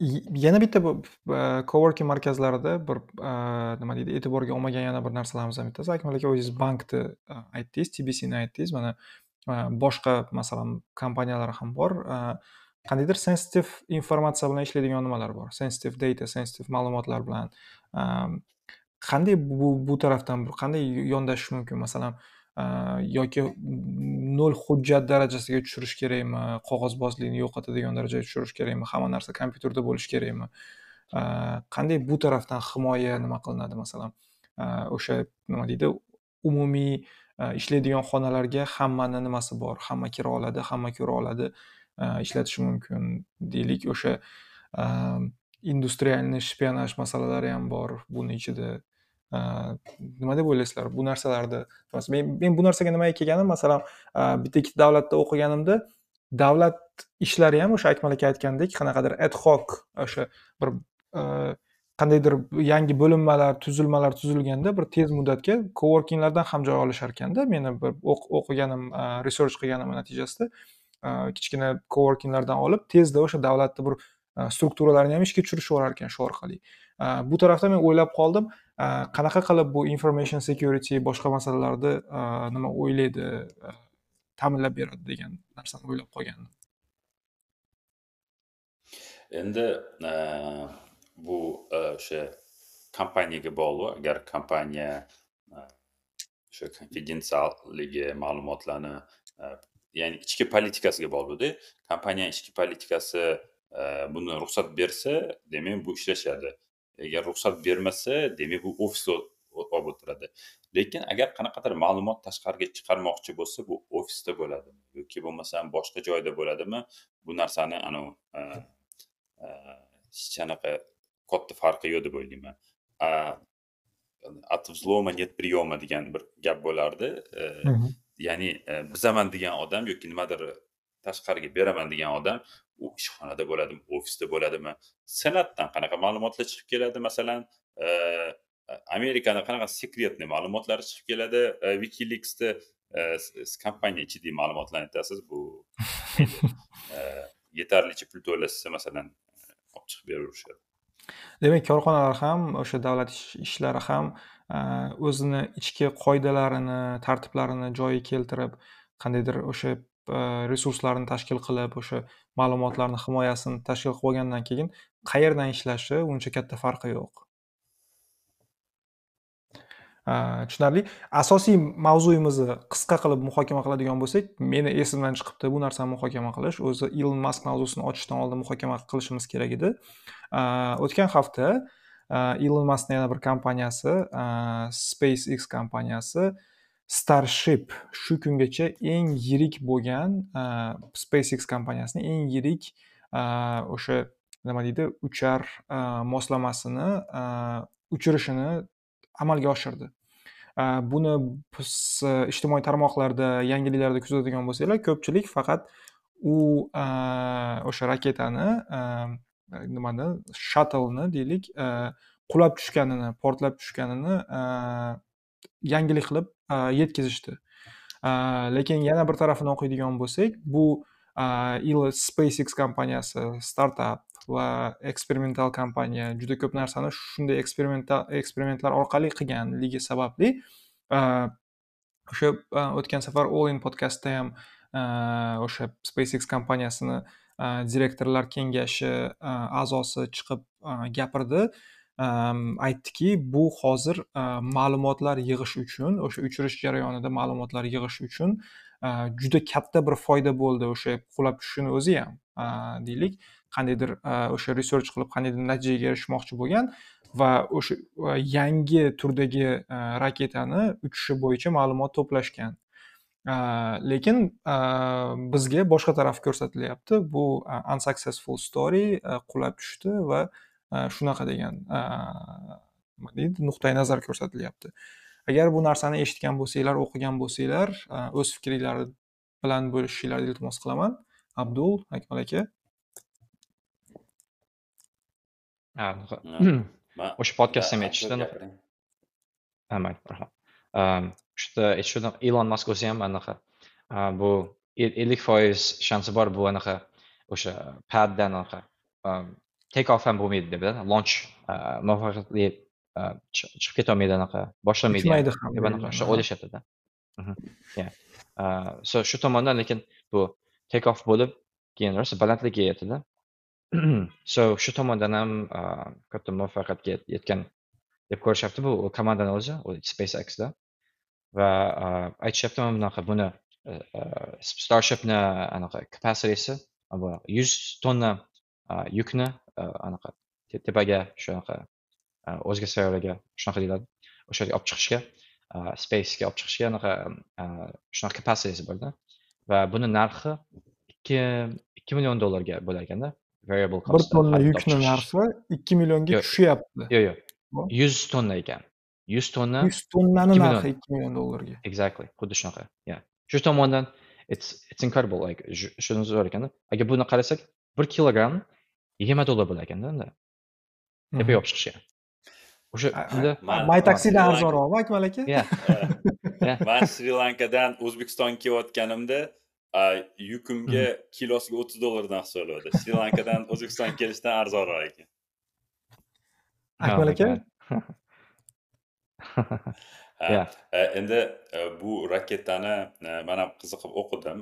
Yana bitta e, coworking markazlarida bir e, nima deydi e'tiborga olmagan yana bir narsalarimiz ham bittasi. Akmal aka o'zingiz bankni e, aytdingiz tbcni aytdingiz. Mana boshqa masalan kompaniyalar ham bor. Qandaydir sensitiv informatsiya bilan ishlaydigan nimalar bor. Sensitive data sensitive ma'lumotlar bilan. Qanday bu bu tarafdan qanday yondashish mumkin? Masalan Э, yoki nol hujjat darajasiga tushirish kerakmi? Qog'ozbozlikni yo'qotadigan darajaga tushirish kerakmi? Hamma narsa kompyuterda bo'lishi kerakmi? Э, qanday bu tarafdan himoya nima qilinadi masalan? Э, o'sha nima deydi umumiy e, ishlaydigan xonalarga hammani nimasi bor? Hamma kira oladi hamma ko'ra oladi e, ishlatishi mumkin deylik. O'sha e, industrialniy shpionaj masalalari ham bor buni ichida nima deb o'ylaysizlar? Bu narsalarni men men bu narsaga nimaga kelganim masalan bitta ikkita davlatda o'qiganimda davlat ishlari ham o'sha akmal aka aytgandek qanaqadir ad hoc o'sha bir qandaydir yangi bo'linmalar tuzilmalar tuzilganda bir tez muddatga coworkinglardan ham joy olishar ekanda meni bir o'qiganim research qilganim natijasida kichkina coworkinglardan olib tezda o'sha davlatni bir strukturalarni ham ishga tushirishib yuborar ekan shu orqali. Bu tarafda men o'ylab qoldim qanaqa qilib bu information security boshqa masalalarni nima o'ylaydi ta'minlab beradi degan narsani o'ylab qolgandim. Endi bu o'sha kompaniyaga bog'liq. Agar kompaniya o'sha konfidensialligi ma'lumotlarni ya'ni ichki politikasiga bog'liqda kompaniya ichki politikasi buni ruxsat bersa demak bu ishlashadi. Agar ruxsat bermasa demak bu ofisda olib o'tiradi. Lekin agar qanaqadir ma'lumot tashqariga chiqarmoqchi bo'lsa bu ofisda bo'ladimi? Yoki bo'lmasam boshqa joyda bo'ladimi? Bu narsani anavi e, e, hech qanaqa katta farqi yo'q deb o'ylayman. От взлома нет приема degan bir gap bo'lardi. Ya'ni e, bizaman degan odam yoki nimadir tashqariga beraman degan odam u ishxonada bo'ladimi ofisda bo'ladimi? Senatdan qanaqa ma'lumotlar chiqib keladi? Masalan amerikani qanaqa sekretniy ma'lumotlari chiqib keladi? Wikileaksda siz kompaniya ichidagi ma'lumotlarni aytasiz bu yetarlicha pul to'lashsa masalan olib chiqib beraverishadi demak korxonalar ham o'sha davlat ishlari ham o'zini ichki qoidalarini tartiblarini joyiga keltirib qandaydir o'sha resurslarni tashkil qilib o'sha ma'lumotlarni himoyasini tashkil qilib olgandan keyin qayerdan ishlashi uncha katta farqi yo'q tushunarli asosiy mavzuyimizni qisqa qilib muhokama qiladigan bo'lsak meni esimdan chiqibdi bu narsani muhokama qilish o'zi ilon mask mavzusini ochishdan oldin muhokama qilishimiz kerak edi o'tgan hafta ilon maskni yana bir kompaniyasi spacex kompaniyasi starship shu kungacha eng yirik bo'lgan spacex kompaniyasini eng yirik o'sha nima deydi uchar moslamasini uchirishini amalga oshirdi. Buni biz e, ijtimoiy tarmoqlarda yangiliklarda kuzatadigan bo'lsanglar ko'pchilik faqat u o'sha raketani nimani shattlni deylik e, qulab tushganini portlab tushganini yangilik qilib yetkazishdi. Lekin yana bir tarafini o'qiydigan bo'lsak bu spacex kompaniyasi startap va eksperimental kompaniya juda ko'p narsani shunday eksperimental eksperimentlar orqali qilganligi sababli o'sha o'tgan safar all in podkastda ham o'sha spacex kompaniyasini direktorlar kengashi a'zosi chiqib gapirdi. Aytdiki bu hozir ma'lumotlar yig'ish uchun o'sha uchirish jarayonida ma'lumotlar yig'ish uchun juda katta bir foyda bo'ldi o'sha qulab tushishini o'zi ham deylik. Qandaydir o'sha research qilib qandaydir natijaga erishmoqchi bo'lgan va o'sha yangi turdagi raketani uchishi bo'yicha ma'lumot to'plashgan. Lekin bizga boshqa taraf ko'rsatilyapti. Bu unsuccessful story qulab tushdi va shunaqa degan nima deydi nuqtai nazar ko'rsatilyapti agar bu narsani eshitgan bo'lsanglar o'qigan bo'lsanglar o'z fikringlar bilan bo'lishinglarni iltimos qilaman abdul akmal aka o'sha podkastda ham aytishdi mayli rahmat o'sha aytishdi ilon mask o'zi ham anaqa bu ellik foiz shansi bor bu anaqa o'sha paddan anaqa take off ham bo'lmaydi deb launch muvaffaqiyatli chiqib ketolmaydi anaqa. Boshlamaydi uchmaydi ham anaqa shu o'ylashyaptida so shu tomondan lekin bu take off bo'lib keyin rosa balandlikka yetadi so shu tomondan ham katta muvaffaqiyatga yetgan deb ko'rishyapti bu komandani o'zi spacexda. Va aytishyapti mana bunaqa buni starshipni anaqa capacitysi yuz tonna yukni anaqa tepaga shunaqa o'zga sayyoraga shunaqa deyiladi o'sha yerga olib chiqishga spacega olib chiqishga anaqa shunaqa capacitysi borda va buni narxi ikki ikki million dollarga bo'lar ekanda variable bir tonna yukni narxi ikki millionga tushyapti yo'q yo'q yuz tonna ekan yuz tonna yuz tonnani narxi ikki million dollarga exactly. Xuddi shunaqa shu tomondan it's it's incredible. Like shuni zo'r ekanda agar buni qarasak bir kilogramm yigirma dollar bo'lar ekanda unda tepaga olib chiqishga o'sha unda may taksidan arzonroqmi akmal aka man shri lankadan o'zbekistonga kelayotganimda yukimga kilosiga o'ttiz dollardan hisoblanadi shri lankadan o'zbekistonga kelishdan arzonroq ekan akmal aka endi bu raketani man ham qiziqib o'qidim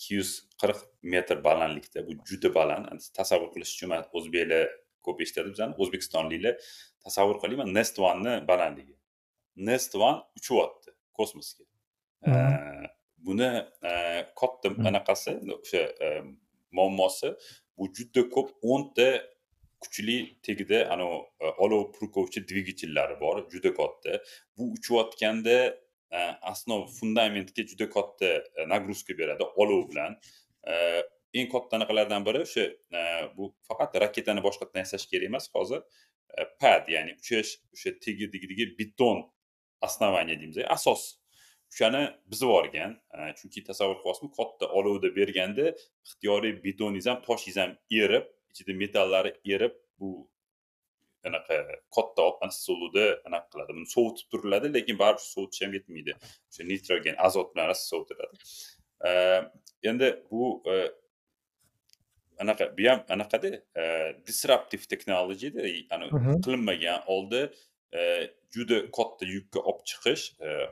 ikki yuz qirq metr balandlikda bu juda baland. Tasavvur qilish uchun man o'zbeklar ko'p eshitadi bizani o'zbekistonliklar tasavvur qiling nest one'ni balandligi. Nest one uchyapti kosmosga. Buni katta anaqasi o'sha muammosi bu juda ko'p o'nta kuchli tagida anavi olov purkovchi dvigatellari bor juda katta. Bu uchayotganda asnov fundamentga juda katta e, nagruzka beradi olov bilan e, eng katta anaqalardan biri o'sha e, bu faqat raketani boshqatdan yasash kerak emas hozir pad ya'ni uchash o'sha tagidagi beton основание deymiz asos. O'shani buzib yuborgan chunki tasavvur qilyapsizmi katta olovda berganda ixtiyoriy betoningiz ham toshingiz ham erib ichida metallari erib bu anaqa katta issiqlikda anaqa qiladi. Buni sovutib turiladi lekin baribir sovutish ham yetmaydi. O'sha nitrogen azot bilan rosa sovutiladi endi bu anaqa bu ham anaqada disruptive technologyda qilinmagan oldi juda katta yukka olib chiqish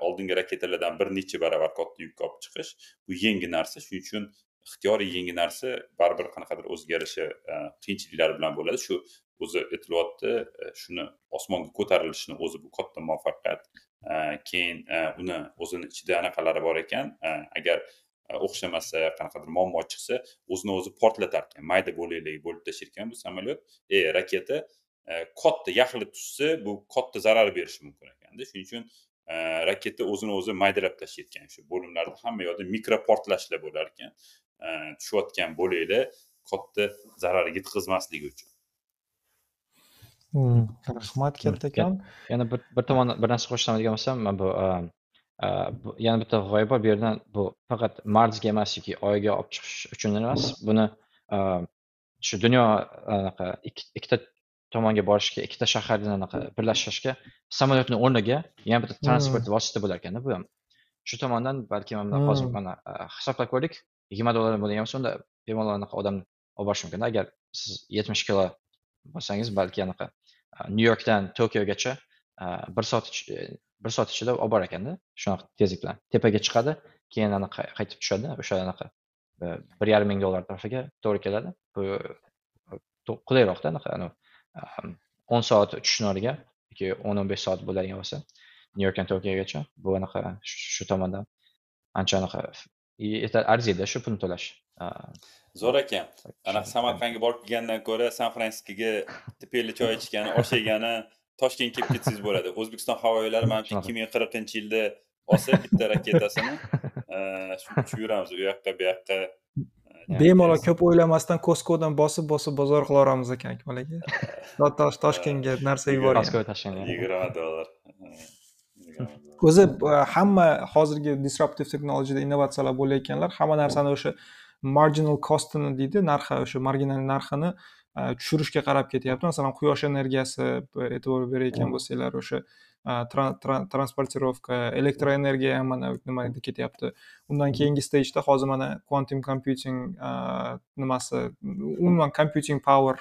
oldingi raketalardan bir necha barobar katta yukka olib chiqish bu yangi narsa. Shuning uchun ixtiyoriy yangi narsa baribir qanaqadir o'zgarishi qiyinchiliklari bilan bo'ladi. Shu o'zi aytilyapti e, shuni osmonga ko'tarilishini o'zi bu katta muvaffaqiyat. E, keyin e, uni o'zini ichida anaqalari bor ekan. Agar o'xshamasa qanaqadir muammo chiqsa o'zini o'zi portlatar. Ekan mayda bo'laklarga bo'lib tashlar ekan bu samolyot e raketa katta yaxli tushsa bu katta zarar berishi mumkin ekanda. Shuning uchun raketa o'zini o'zi maydalab tashlayotgan shu bo'limlarda hamma yoqda mikro portlashlar bo'lar ekan. Tushayotgan bo'laklar katta zarar yetkazmasligi uchun. Hmm, rahmat kattakon yana bir bir tomon bir narsa qo'shsam degan bo'lsam man bu yana bitta g'oya bor bu yerdan bu faqat marsga emas yoki oyga olib chiqish uchun emas buni shu dunyo anaqa ikkita tomonga borishga ikkita shaharni anaqa birlashtirishga samolyotni o'rniga yana bitta transport vosita bo'lar ekanda bu ham shu tomondan balki mana hozir mana hisoblab ko'rdik yigirma dollar bo'lgan bo'lsa unda bemalol anaqa odamni olib borish mumkin agar siz yetmish kilo bo'lsangiz balki anaqa nyu yorkdan tokiogacha bir soat e, bir soat ichida olib borar ekanda. Shunaqa tezlik bilan tepaga chiqadi keyin anaqa qaytib tushadi o'sha anaqa e, bir yarim ming dollar tarafiga to'g'ri keladi. Bu qulayroqda anaqa o'n soat uchishni o'rniga yoki o'n o'n besh soat bo'ladigan bo'lsa nyu yorkdan tokiogacha bu anaqa shu tomondan ancha anaqa e, arziydi shu pulni to'lash zo'r ekan. Anaqa samarqandga borib kelgandan ko'ra san fransiskoga tepeli choy ichgani osh yegani toshkentga kelib ketsangiz bo'ladi. O'zbekiston havo yo'llari manimcha ikki ming qirqinchi yilda olsa bitta raketasini shu yuramiz u yoqqa bu yoqqa bemalol ko'p o'ylamasdan koskodan bosib bosib bozor qilaveramiz ekan akmal aka toshkentga narsa toshkentga yigirma dollar. O'zi hamma hozirgi disruptive technologiyada innovatsiyalar bo'layotganlar hamma narsani o'sha marginal costini deydi narxi o'sha marginal narxini tushirishga qarab ketyapti. Masalan quyosh energiyasi e'tibor berayotgan bo'lsanglar o'sha transportirovka elektroenergiya ham mana nimaga ketyapti. Undan keyingi stageda hozir mana quantum computing nimasi umuman computing power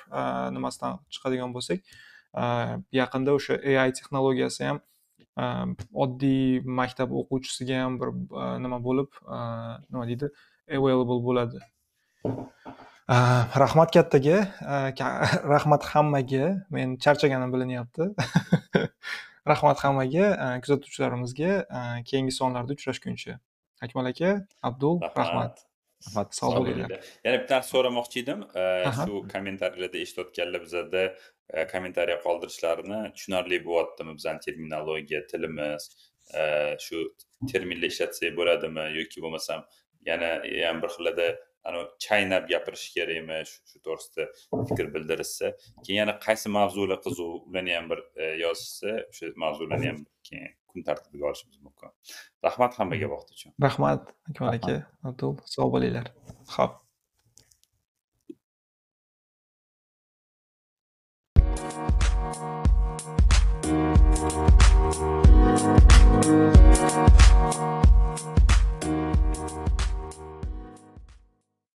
nimasidan chiqadigan bo'lsak yaqinda o'sha ai texnologiyasi ham oddiy maktab o'quvchisiga ham bir nima bo'lib nima deydi available bo'ladi. Rahmat kattaga. Rahmat hammaga. Men charchaganim bilinyapti. Rahmat hammaga kuzatuvchilarimizga keyingi sonlarda uchrashguncha. Akmal aka abdul rahmat. rahmat. Sog' bo'linglar. yana bitta narsa so'ramoqchi edim. Shu kommentariyalarda eshitayotganlar bizada kommentariya qoldirishlarini tushunarli bo'lyaptimi? Bizani terminologiya tilimiz shu terminlar ishlatsak bo'ladimi yoki bo'lmasam yana ham bir xillarda anavi chaynab gapirish kerakmi shu to'g'risida fikr bildirishsa keyin yana qaysi mavzular qiziq ularni ham bir e, yozishsa o'sha mavzularni ham keyin kun tartibiga olishimiz mumkin. Rahmat hammaga hmm. vaqt uchun. Rahmat akmal aka. Abdul sog' bo'linglar. Ho'p